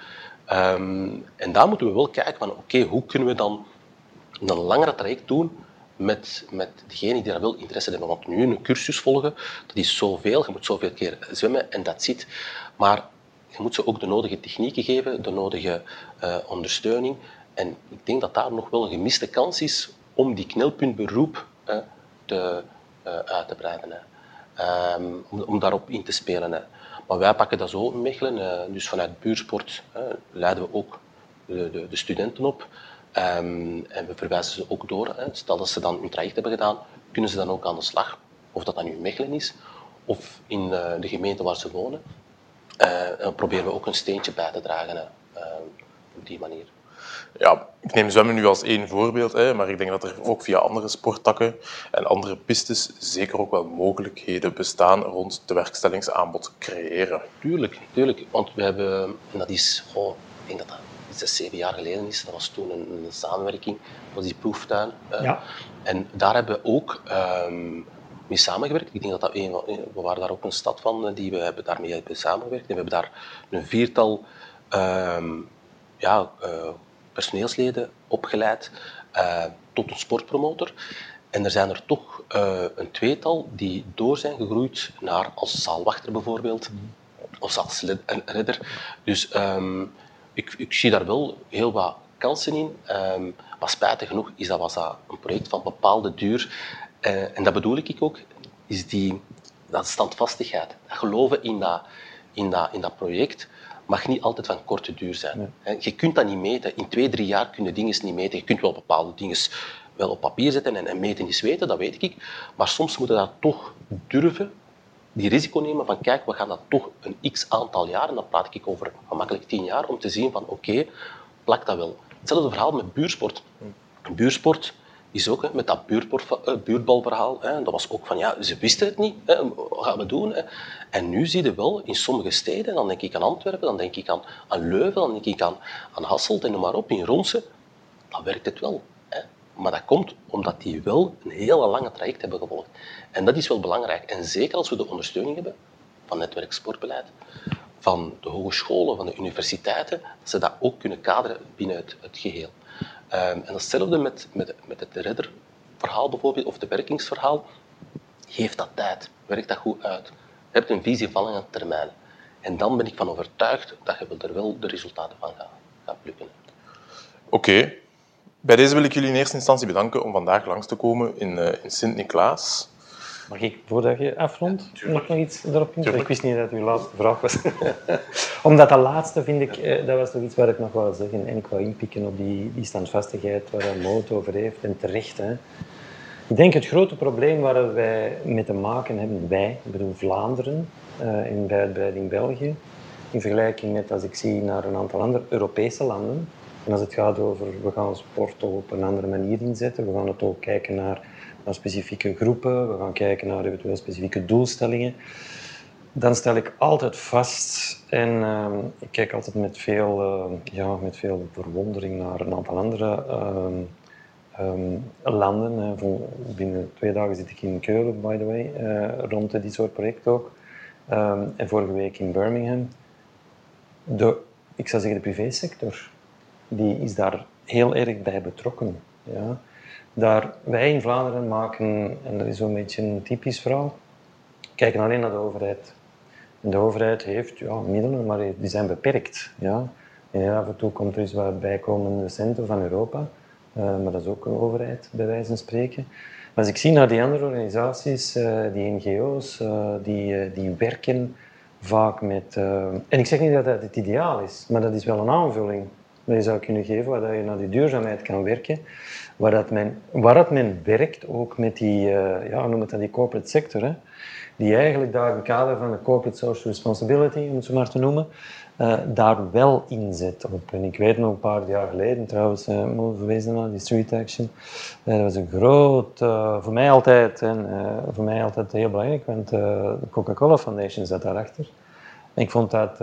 Um, en daar moeten we wel kijken van, oké, hoe kunnen we dan een langere traject doen met, met degene die daar wel interesse hebben. Want nu een cursus volgen, dat is zoveel, je moet zoveel keer zwemmen en dat zit. Maar je moet ze ook de nodige technieken geven, de nodige uh, ondersteuning. En ik denk dat daar nog wel een gemiste kans is om die knelpuntberoep uh, te, uh, uit te breiden. Om, om, daarop in te spelen. Hè. Maar wij pakken dat zo in Mechelen. dus vanuit buursport leiden we ook de, de, de studenten op. Um, en we verwijzen ze ook door. Hè. Stel dat ze dan hun traject hebben gedaan, kunnen ze dan ook aan de slag. Of dat dan nu in Mechelen is, of in de gemeente waar ze wonen. Uh, en proberen we ook een steentje bij te dragen hè, uh, op die manier. Ja, ik neem zwemmen nu als één voorbeeld, hè, maar ik denk dat er ook via andere sporttakken en andere pistes zeker ook wel mogelijkheden bestaan rond de werkstellingsaanbod creëren. Tuurlijk, tuurlijk. Want we hebben, en dat is, oh, ik denk dat dat zes, zeven jaar geleden is, dat was toen een, een samenwerking, was die proeftuin. Uh, ja. En daar hebben we ook um, mee samengewerkt. Ik denk dat dat een, we waren daar ook een stad van eh, die we hebben daarmee hebben samengewerkt. En we hebben daar een viertal um, ja, uh, personeelsleden opgeleid uh, tot een sportpromotor. En er zijn er toch uh, een tweetal die door zijn gegroeid naar als zaalwachter bijvoorbeeld, mm. of als redder. Dus um, ik, ik, zie daar wel heel wat kansen in. Um, maar spijtig genoeg is dat, was dat een project van bepaalde duur. Uh, en dat bedoel ik ook, is die dat standvastigheid. Dat geloven in dat, in, dat, in dat project mag niet altijd van korte duur zijn. Nee. Je kunt dat niet meten. In twee, drie jaar kun je dingen niet meten. Je kunt wel bepaalde dingen wel op papier zetten en, en meten is weten, dat weet ik. Maar soms moet je dat toch durven, die risico nemen van kijk, we gaan dat toch een x aantal jaar, en dan praat ik over gemakkelijk tien jaar, om te zien van oké, okay, plakt dat wel. Hetzelfde verhaal met buursport. Buursport is ook hè, met dat uh, buurtbalverhaal. Hè, dat was ook van, ja, ze wisten het niet. Hè, wat gaan we doen? Hè? En nu zie je wel in sommige steden, dan denk ik aan Antwerpen, dan denk ik aan, aan Leuven, dan denk ik aan, aan Hasselt en noem maar op, in Ronse. Dan werkt het wel. Maar dat komt omdat die wel een hele lange traject hebben gevolgd. En dat is wel belangrijk. En zeker als we de ondersteuning hebben van netwerk sportbeleid, van de hogescholen, van de universiteiten, dat ze dat ook kunnen kaderen binnen het, geheel. Um, en hetzelfde met, met, met het redderverhaal bijvoorbeeld, of het werkingsverhaal. Geef dat tijd, werk dat goed uit. Je hebt een visie van lange termijn. En dan ben ik van overtuigd dat je er wel de resultaten van gaat, plukken. Oké. Bij deze wil ik jullie in eerste instantie bedanken om vandaag langs te komen in, uh, in Sint-Niklaas. Mag ik, voordat je afrondt, nog iets erop in? Ik wist niet dat uw laatste vraag was. Omdat dat laatste vind ik, eh, dat was toch iets waar ik nog wou zeggen. En ik wou inpikken op die, die standvastigheid waar Moot over heeft. En terecht. Hè. Ik denk het grote probleem waar wij mee te maken hebben, wij, ik bedoel Vlaanderen, uh, in bij uitbreiding België, in vergelijking met als ik zie naar een aantal andere Europese landen. En als het gaat over, we gaan sport op een andere manier inzetten, we gaan het ook kijken naar naar specifieke groepen, we gaan kijken naar eventueel specifieke doelstellingen. Dan stel ik altijd vast, en uh, ik kijk altijd met veel, uh, ja, met veel verwondering naar een aantal andere uh, um, landen. binnen twee dagen zit ik in Keulen, by the way, uh, rond dit soort projecten ook. Ehm, en vorige week in Birmingham. De, ik zou zeggen, de privésector, die is daar heel erg bij betrokken. Ja. Daar, wij in Vlaanderen maken, en dat is zo'n beetje een typisch verhaal, kijken alleen naar de overheid. De overheid heeft ja, middelen, maar die zijn beperkt. Ja. En af en toe komt er eens wat bijkomende centen van Europa. Uh, maar dat is ook een overheid, bij wijze van spreken. Maar als ik zie naar die andere organisaties, uh, die NGO's, uh, die, die werken vaak met... en ik zeg niet dat dat het ideaal is, maar dat is wel een aanvulling dat je zou kunnen geven, waar je naar die duurzaamheid kan werken, waar, dat men, waar dat men werkt, ook met die, ja, noem het dan die corporate sector, hè, die eigenlijk daar het kader van de corporate social responsibility, om het zo maar te noemen, uh, daar wel inzet op. En ik weet nog een paar jaar geleden, trouwens, uh, verwezen naar die street action, dat was een groot, voor mij altijd, en voor mij altijd heel belangrijk, want de Coca-Cola Foundation zat daarachter. Ik vond dat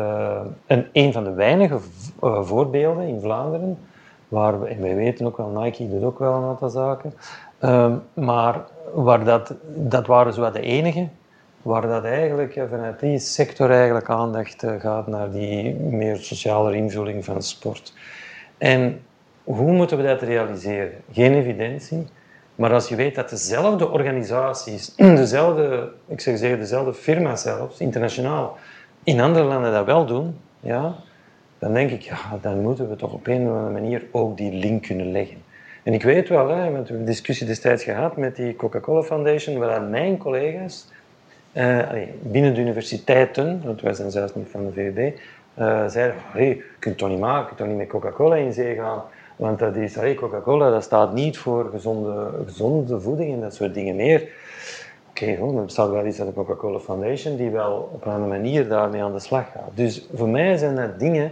een, een van de weinige voorbeelden in Vlaanderen, waar we, en wij weten ook wel, Nike doet ook wel een aantal zaken, ehm, maar waar dat, dat waren zo de enige waar dat eigenlijk vanuit die sector eigenlijk aandacht eh, gaat naar die meer sociale invulling van sport. En hoe moeten we dat realiseren? Geen evidentie. Maar als je weet dat dezelfde organisaties, dezelfde, ik zeg zeggen, dezelfde firma's zelfs, internationaal, in andere landen dat wel doen, ja, dan denk ik, ja, dan moeten we toch op een of andere manier ook die link kunnen leggen. En ik weet wel, hè, we hebben een discussie destijds gehad met die Coca-Cola Foundation, waar mijn collega's uh, binnen de universiteiten, want wij zijn zelfs niet van de VUB, eh, zeiden, hey, je kunt toch niet maken, je kunt toch niet met Coca-Cola in zee gaan, want dat is, hey, Coca-Cola dat staat niet voor gezonde, gezonde voeding en dat soort dingen meer. Oké, okay, er bestaat wel iets aan de Coca-Cola Foundation die wel op een andere manier daarmee aan de slag gaat. Dus voor mij zijn dat dingen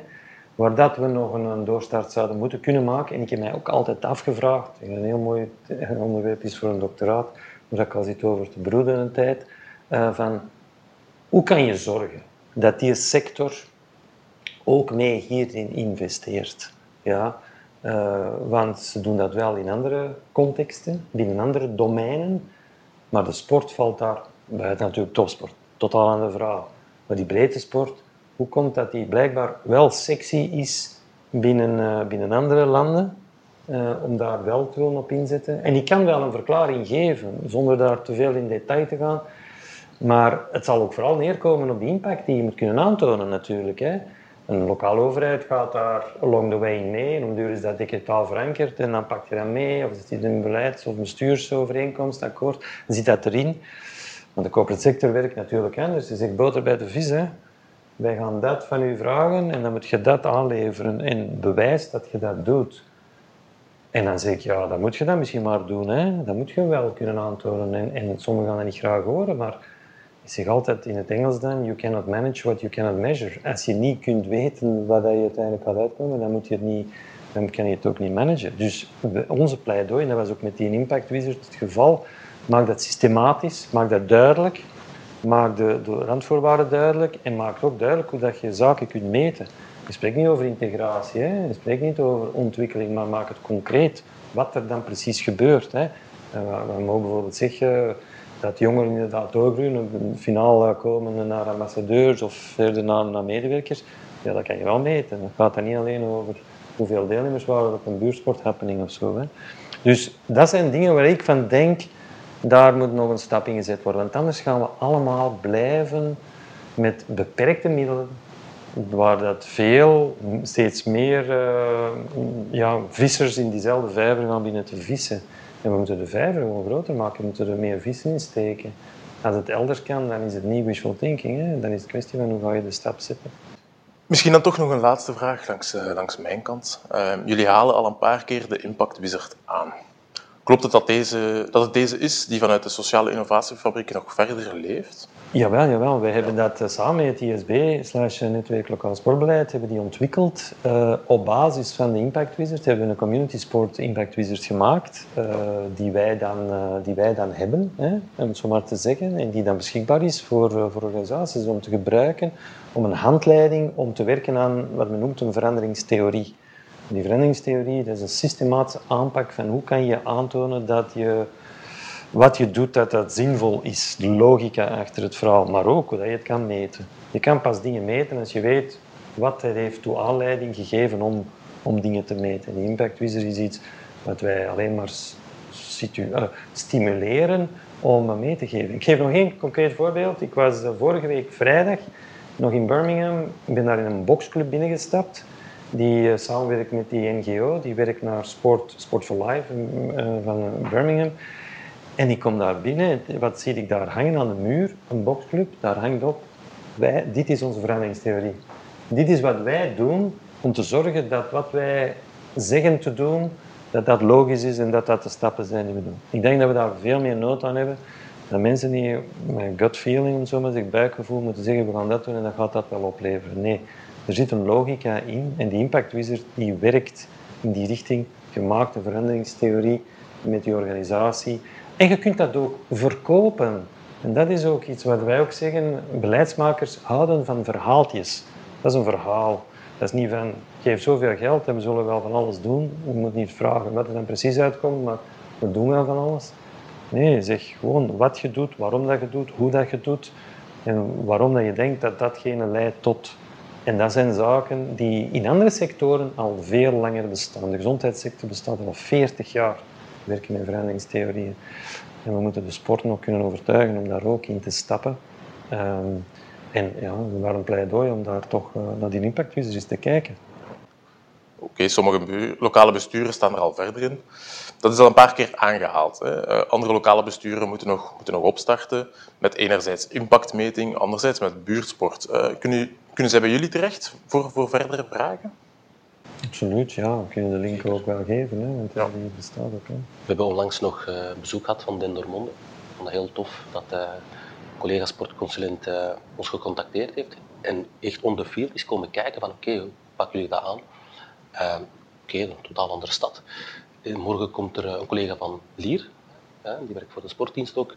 waar dat we nog een, doorstart zouden moeten kunnen maken. En ik heb mij ook altijd afgevraagd, een heel mooi onderwerp is voor een doctoraat, daar ik al zit over te broeden een tijd, uh, van hoe kan je zorgen dat die sector ook mee hierin investeert. Ja? Uh, want ze doen dat wel in andere contexten, binnen andere domeinen, maar de sport valt daar buiten natuurlijk topsport. Totaal aan de vraag. Maar die breedte sport, hoe komt dat die blijkbaar wel sexy is binnen, uh, binnen andere landen, uh, om daar wel te willen op inzetten? En ik kan wel een verklaring geven, zonder daar te veel in detail te gaan. Maar het zal ook vooral neerkomen op de impact die je moet kunnen aantonen natuurlijk. Hè. Een lokale overheid gaat daar along the way mee. En om duur is dat digitaal verankerd en dan pak je dat mee. Of zit in een beleids- of bestuursovereenkomst, akkoord. Dan zit dat erin. Maar de corporate sector werkt natuurlijk anders. Je zegt boter bij de vis. Hè. Wij gaan dat van u vragen en dan moet je dat aanleveren. En bewijs dat je dat doet. En dan zeg ik, ja, dat moet je dan misschien maar doen. Hè. Dat moet je wel kunnen aantonen. En, en sommigen gaan dat niet graag horen, maar ik zeg altijd in het Engels dan, you cannot manage what you cannot measure. Als je niet kunt weten wat je uiteindelijk gaat uitkomen, dan, moet je het niet, kan je het ook niet managen. Dus onze pleidooi, en dat was ook met die Impact Wizard het geval, maak dat systematisch, maak dat duidelijk, maak de, de randvoorwaarden duidelijk en maak ook duidelijk hoe dat je zaken kunt meten. Je spreekt niet over integratie, hè? je spreekt niet over ontwikkeling, maar maak het concreet wat er dan precies gebeurt. Hè? We mogen bijvoorbeeld zeggen dat jongeren inderdaad op een finale komen naar ambassadeurs of verder naar, medewerkers, ja, dat kan je wel meten. Het gaat dan niet alleen over hoeveel deelnemers waren op een buurtsporthappening of zo. Hè. Dus dat zijn dingen waar ik van denk, daar moet nog een stap in gezet worden. Want anders gaan we allemaal blijven met beperkte middelen, waar dat veel, steeds meer uh, ja, vissers in diezelfde vijver gaan binnen te vissen. En we moeten de vijver gewoon groter maken, we moeten er meer vissen in steken. Als het elders kan, dan is het niet wishful thinking. Hè? Dan is het kwestie van hoe ga je de stap zetten. Misschien dan toch nog een laatste vraag langs, uh, langs mijn kant. Uh, jullie halen al een paar keer de Impact Wizard aan. Klopt het dat, deze, dat het deze is die vanuit de Sociale Innovatiefabriek nog verder leeft? Jawel, jawel. Wij hebben dat eh, samen met ISB, slash eh, Netwerk Lokaal Sportbeleid, hebben die ontwikkeld. Uh, op basis van de Impact Wizard hebben we een Community Sport Impact Wizard gemaakt, die, wij dan, die wij dan hebben, hè, om het zo maar te zeggen, en die dan beschikbaar is voor, voor organisaties om te gebruiken, om een handleiding om te werken aan wat men noemt een veranderingstheorie. Die veranderingstheorie dat is een systematische aanpak van hoe kan je aantonen dat je wat je doet, dat dat zinvol is. De logica achter het verhaal, maar ook hoe je het kan meten. Je kan pas dingen meten als je weet wat er heeft toe aanleiding gegeven om, om dingen te meten. Die impact wizard is iets wat wij alleen maar uh, stimuleren om mee te geven. Ik geef nog één concreet voorbeeld. Ik was vorige week vrijdag nog in Birmingham. Ik ben daar in een boxclub binnengestapt. Die uh, samenwerkt met die NGO, die werkt naar Sport, Sport for Life uh, van Birmingham. En ik kom daar binnen, wat zie ik daar hangen aan de muur? Een boxclub, daar hangt op, wij, dit is onze veranderingstheorie. Dit is wat wij doen om te zorgen dat wat wij zeggen te doen, dat dat logisch is en dat dat de stappen zijn die we doen. Ik denk dat we daar veel meer nood aan hebben. Dat mensen die met gut feeling, om zo maar buikgevoel, moeten zeggen we gaan dat doen en dan gaat dat wel opleveren. Nee, er zit een logica in en die impact wizard die werkt in die richting, gemaakte veranderingstheorie met die organisatie. En je kunt dat ook verkopen. En dat is ook iets wat wij ook zeggen, beleidsmakers houden van verhaaltjes. Dat is een verhaal. Dat is niet van, geef zoveel geld en we zullen wel van alles doen. Je moet niet vragen wat er dan precies uitkomt, maar we doen wel van alles. Nee, zeg gewoon wat je doet, waarom dat je doet, hoe dat je doet en waarom dat je denkt dat datgene leidt tot. En dat zijn zaken die in andere sectoren al veel langer bestaan. De gezondheidssector bestaat al 40 jaar. We werken met veranderingstheorieën. En we moeten de sport nog kunnen overtuigen om daar ook in te stappen. Um, en ja, een pleidooi om daar toch uh, naar die impactvisers eens te kijken. Oké, sommige lokale besturen staan er al verder in. Dat is al een paar keer aangehaald. Hè. Uh, andere lokale besturen moeten nog, moeten nog opstarten met enerzijds impactmeting, anderzijds met buurtsport. Uh, kunnen, kunnen zij bij jullie terecht voor, voor verdere vragen? Absoluut, ja. We kunnen de link ook wel geven, hè, want ja. die bestaat ook. Hè. We hebben onlangs nog uh, bezoek gehad van Dendermonde. Ik vond het heel tof dat uh, collega sportconsulent uh, ons gecontacteerd heeft en echt on the field is komen kijken van oké, okay, hoe pakken jullie dat aan? oké, okay, een totaal andere stad. morgen komt er een collega van Lier, die werkt voor de sportdienst ook,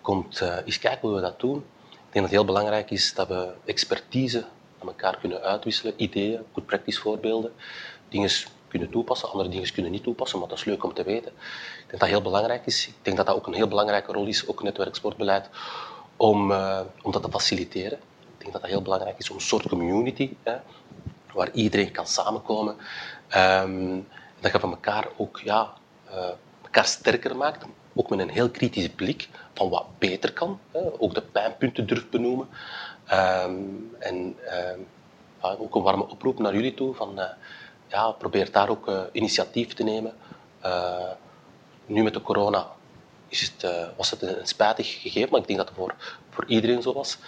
komt eens kijken hoe we dat doen. Ik denk dat het heel belangrijk is dat we expertise aan elkaar kunnen uitwisselen, ideeën, goed praktisch voorbeelden, dingen kunnen toepassen, andere dingen kunnen niet toepassen, maar dat is leuk om te weten. Ik denk dat dat heel belangrijk is. Ik denk dat dat ook een heel belangrijke rol is, ook netwerksportbeleid, om, uh, om dat te faciliteren. Ik denk dat dat heel belangrijk is om een soort community, hè, waar iedereen kan samenkomen, um, dat je van elkaar ook ja, uh, elkaar sterker maakt, ook met een heel kritische blik van wat beter kan, ook de pijnpunten durft benoemen. Um, en ja, ook een warme oproep naar jullie toe van uh, ja, probeer daar ook uh, initiatief te nemen. nu met de corona is het, was het een, een, spijtig gegeven, maar ik denk dat het voor, voor iedereen zo was.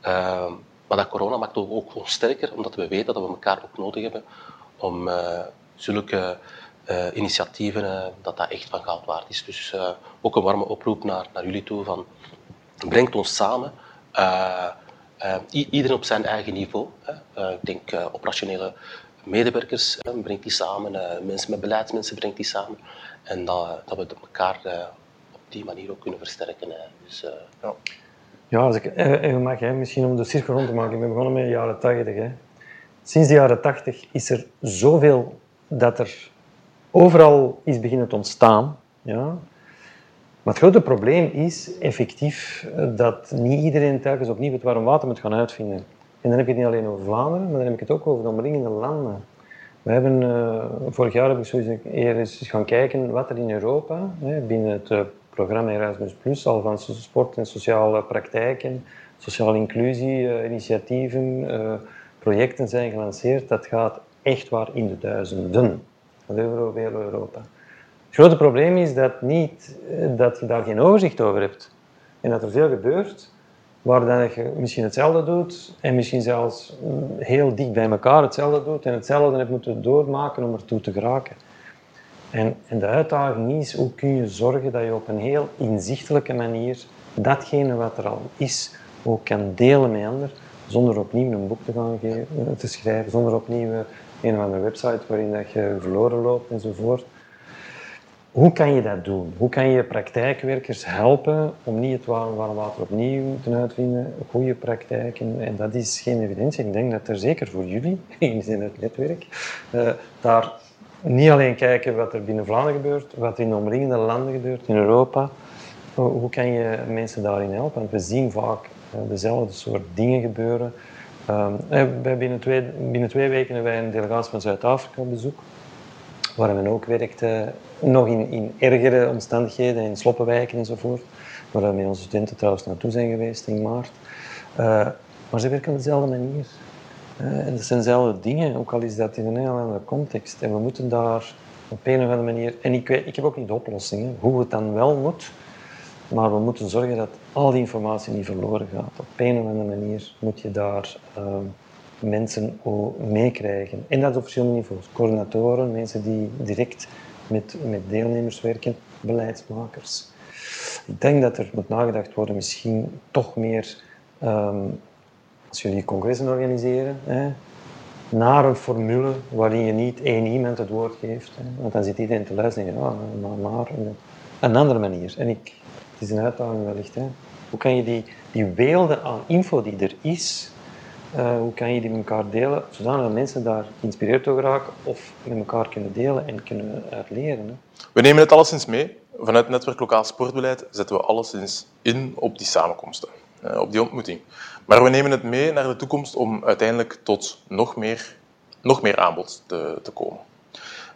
Ehm, maar dat corona maakt ook, ook ons sterker, omdat we weten dat we elkaar ook nodig hebben om zulke initiatieven, dat dat echt van goud waard is. Dus ook een warme oproep naar, naar jullie toe van brengt ons samen. Uh, iedereen op zijn eigen niveau. Hè. Uh, ik denk uh, operationele medewerkers brengt die samen, mensen met beleidsmensen brengt die samen. En dat, dat we elkaar op die manier ook kunnen versterken. Dus, ja. ja, als ik even mag, hè, misschien om de cirkel rond te maken. Ik ben begonnen met de jaren 80. Sinds de jaren 80 is er zoveel dat er overal is beginnen te ontstaan. Ja. Maar het grote probleem is effectief eh, dat niet iedereen telkens opnieuw het warm water moet gaan uitvinden. En dan heb je het niet alleen over Vlaanderen, maar dan heb ik het ook over de omringende landen. We hebben, uh, vorig jaar heb ik sowieso eens gaan kijken wat er in Europa, hè, binnen het uh, programma Erasmus Plus, al van sport en sociale praktijken, sociale inclusie, initiatieven, projecten zijn gelanceerd. Dat gaat echt waar in de duizenden. Over heel Europa. Het grote probleem is dat, niet, eh, dat je daar geen overzicht over hebt. En dat er veel gebeurt waar dan je misschien hetzelfde doet en misschien zelfs mm, heel dicht bij elkaar hetzelfde doet en hetzelfde hebt moeten doormaken om ertoe te geraken. En, en de uitdaging is, hoe kun je zorgen dat je op een heel inzichtelijke manier datgene wat er al is, ook kan delen met anderen, zonder opnieuw een boek te gaan geven, eh, te schrijven, zonder opnieuw een of andere website waarin dat je verloren loopt enzovoort. Hoe kan je dat doen? Hoe kan je praktijkwerkers helpen om niet het warm water opnieuw te uitvinden? Goede praktijken. En dat is geen evidentie. Ik denk dat er zeker voor jullie, in het netwerk, uh, daar niet alleen kijken wat er binnen Vlaanderen gebeurt, wat in de omringende landen gebeurt, in Europa. Hoe kan je mensen daarin helpen? Want we zien vaak uh, dezelfde soort dingen gebeuren. Uh, binnen, twee, binnen twee weken hebben wij een delegatie van Zuid-Afrika op bezoek waar men ook werkt, nog in, in ergere omstandigheden, in sloppenwijken enzovoort, waar we met onze studenten trouwens naartoe zijn geweest in maart. Uh, maar ze werken op dezelfde manier. en dat zijn dezelfde dingen, ook al is dat in een heel andere context. En we moeten daar op een of andere manier... En ik, weet, ik heb ook niet de oplossingen, hoe het dan wel moet. Maar we moeten zorgen dat al die informatie niet verloren gaat. Op een of andere manier moet je daar ehm, mensen meekrijgen. En dat op verschillende niveaus. Coördinatoren, mensen die direct met, met deelnemers werken, beleidsmakers. Ik denk dat er moet nagedacht worden, misschien toch meer, ehm, als jullie congressen organiseren, hè, naar een formule waarin je niet één iemand het woord geeft. Want dan zit iedereen te luisteren en ja, maar, maar een andere manier. En ik, het is een uitdaging wellicht. Hè. Hoe kan je die, die weelde aan info die er is, uh, hoe kan je die met elkaar delen, zodat mensen daar geïnspireerd door raken of met elkaar kunnen delen en kunnen uitleren. We nemen het alleszins mee. Vanuit het netwerk Lokaal Sportbeleid zetten we alleszins in op die samenkomsten, uh, op die ontmoeting. Maar we nemen het mee naar de toekomst om uiteindelijk tot nog meer, nog meer aanbod te, te komen.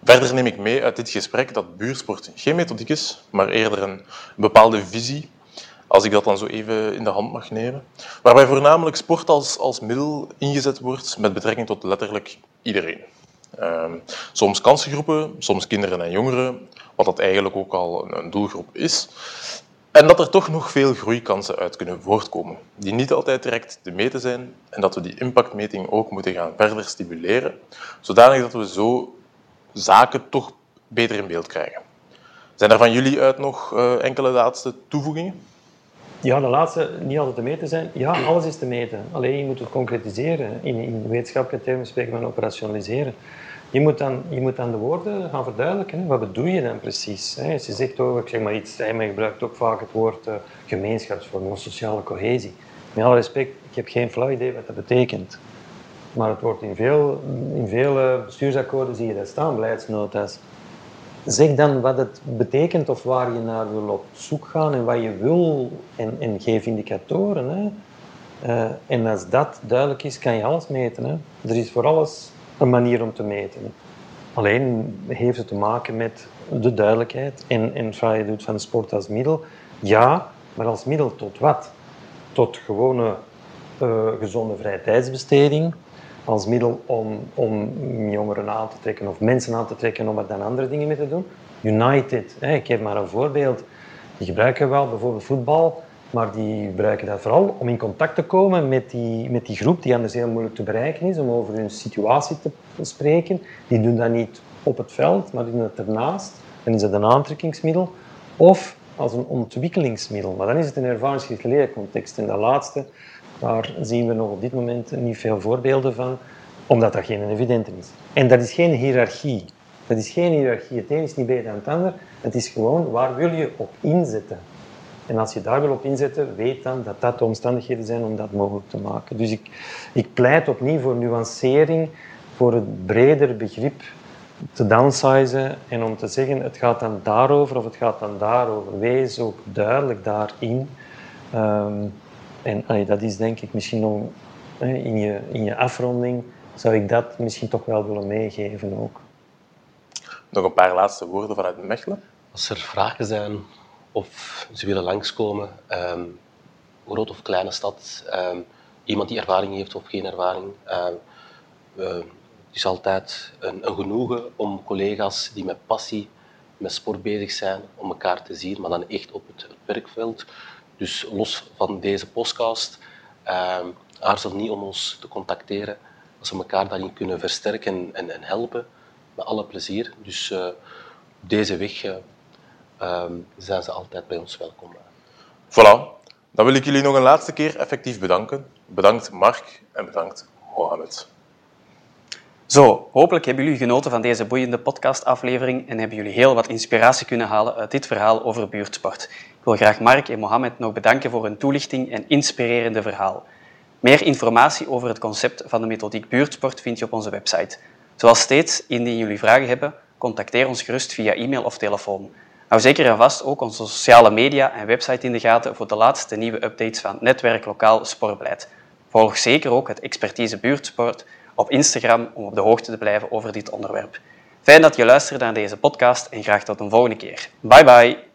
Verder neem ik mee uit dit gesprek dat buursport geen methodiek is, maar eerder een bepaalde visie als ik dat dan zo even in de hand mag nemen. Waarbij voornamelijk sport als, als middel ingezet wordt met betrekking tot letterlijk iedereen. Ehm, soms kansengroepen, soms kinderen en jongeren, wat dat eigenlijk ook al een, een doelgroep is. En dat er toch nog veel groeikansen uit kunnen voortkomen, die niet altijd direct te meten zijn en dat we die impactmeting ook moeten gaan verder stimuleren, zodanig dat we zo zaken toch beter in beeld krijgen. Zijn er van jullie uit nog uh, enkele laatste toevoegingen? Ja, de laatste niet altijd te meten zijn. Ja, alles is te meten. Alleen je moet het concretiseren. In, in wetenschappelijke termen spreken we van operationaliseren. Je moet, dan, je moet dan de woorden gaan verduidelijken. Wat bedoel je dan precies? Als je zegt over, ik zeg maar iets, hij gebruikt ook vaak het woord uh, gemeenschapsvorming of sociale cohesie. Met alle respect, ik heb geen flauw idee wat dat betekent. Maar het wordt in veel, in veel bestuursakkoorden zie je dat staan, beleidsnota's. Zeg dan wat het betekent of waar je naar wil op zoek gaan en wat je wil en, geef indicatoren. Hè. Uh, en als dat duidelijk is, kan je alles meten. Hè. Er is voor alles een manier om te meten. Alleen heeft het te maken met de duidelijkheid en, en je doet van sport als middel. Ja, maar als middel tot wat? Tot gewone uh, gezonde vrije tijdsbesteding, als middel om, om jongeren aan te trekken of mensen aan te trekken om er dan andere dingen mee te doen. United, hè, ik geef maar een voorbeeld. Die gebruiken wel bijvoorbeeld voetbal, maar die gebruiken dat vooral om in contact te komen met die, met die groep die anders heel moeilijk te bereiken is, om over hun situatie te spreken. Die doen dat niet op het veld, maar doen het ernaast. Dan is het een aantrekkingsmiddel. Of als een ontwikkelingsmiddel. Maar dan is het een ervaringsgeleerde context. En dat laatste, daar zien we nog op dit moment niet veel voorbeelden van, omdat dat geen evidente is. En dat is geen hiërarchie. Dat is geen hiërarchie. Het een is niet beter dan het ander. Het is gewoon waar wil je op inzetten. En als je daar wil op inzetten, weet dan dat dat de omstandigheden zijn om dat mogelijk te maken. Dus ik, ik pleit opnieuw voor nuancering, voor het breder begrip te downsizen en om te zeggen het gaat dan daarover of het gaat dan daarover. Wees ook duidelijk daarin. Um, en dat is denk ik misschien nog in je, in je afronding, zou ik dat misschien toch wel willen meegeven ook. Nog een paar laatste woorden vanuit Mechelen. Als er vragen zijn of ze willen langskomen, um, groot of kleine stad, um, iemand die ervaring heeft of geen ervaring. Um, het is altijd een, een, genoegen om collega's die met passie met sport bezig zijn, om elkaar te zien, maar dan echt op het, het werkveld. Dus los van deze podcast, uh, aarzel niet om ons te contacteren als we elkaar daarin kunnen versterken en, en helpen. Met alle plezier. Dus uh, deze weg uh, zijn ze altijd bij ons welkom. Voilà. Dan wil ik jullie nog een laatste keer effectief bedanken. Bedankt Mark en bedankt Mohamed. Zo, hopelijk hebben jullie genoten van deze boeiende podcastaflevering en hebben jullie heel wat inspiratie kunnen halen uit dit verhaal over buurtsport. Ik wil graag Mark en Mohamed nog bedanken voor hun toelichting en inspirerende verhaal. Meer informatie over het concept van de methodiek buurtsport vind je op onze website. Zoals steeds, indien jullie vragen hebben, contacteer ons gerust via e-mail of telefoon. Hou zeker en vast ook onze sociale media en website in de gaten voor de laatste nieuwe updates van Netwerk Lokaal Sportbeleid. Volg zeker ook het expertise buurtsport op Instagram om op de hoogte te blijven over dit onderwerp. Fijn dat je luisterde naar deze podcast en graag tot een volgende keer. Bye bye!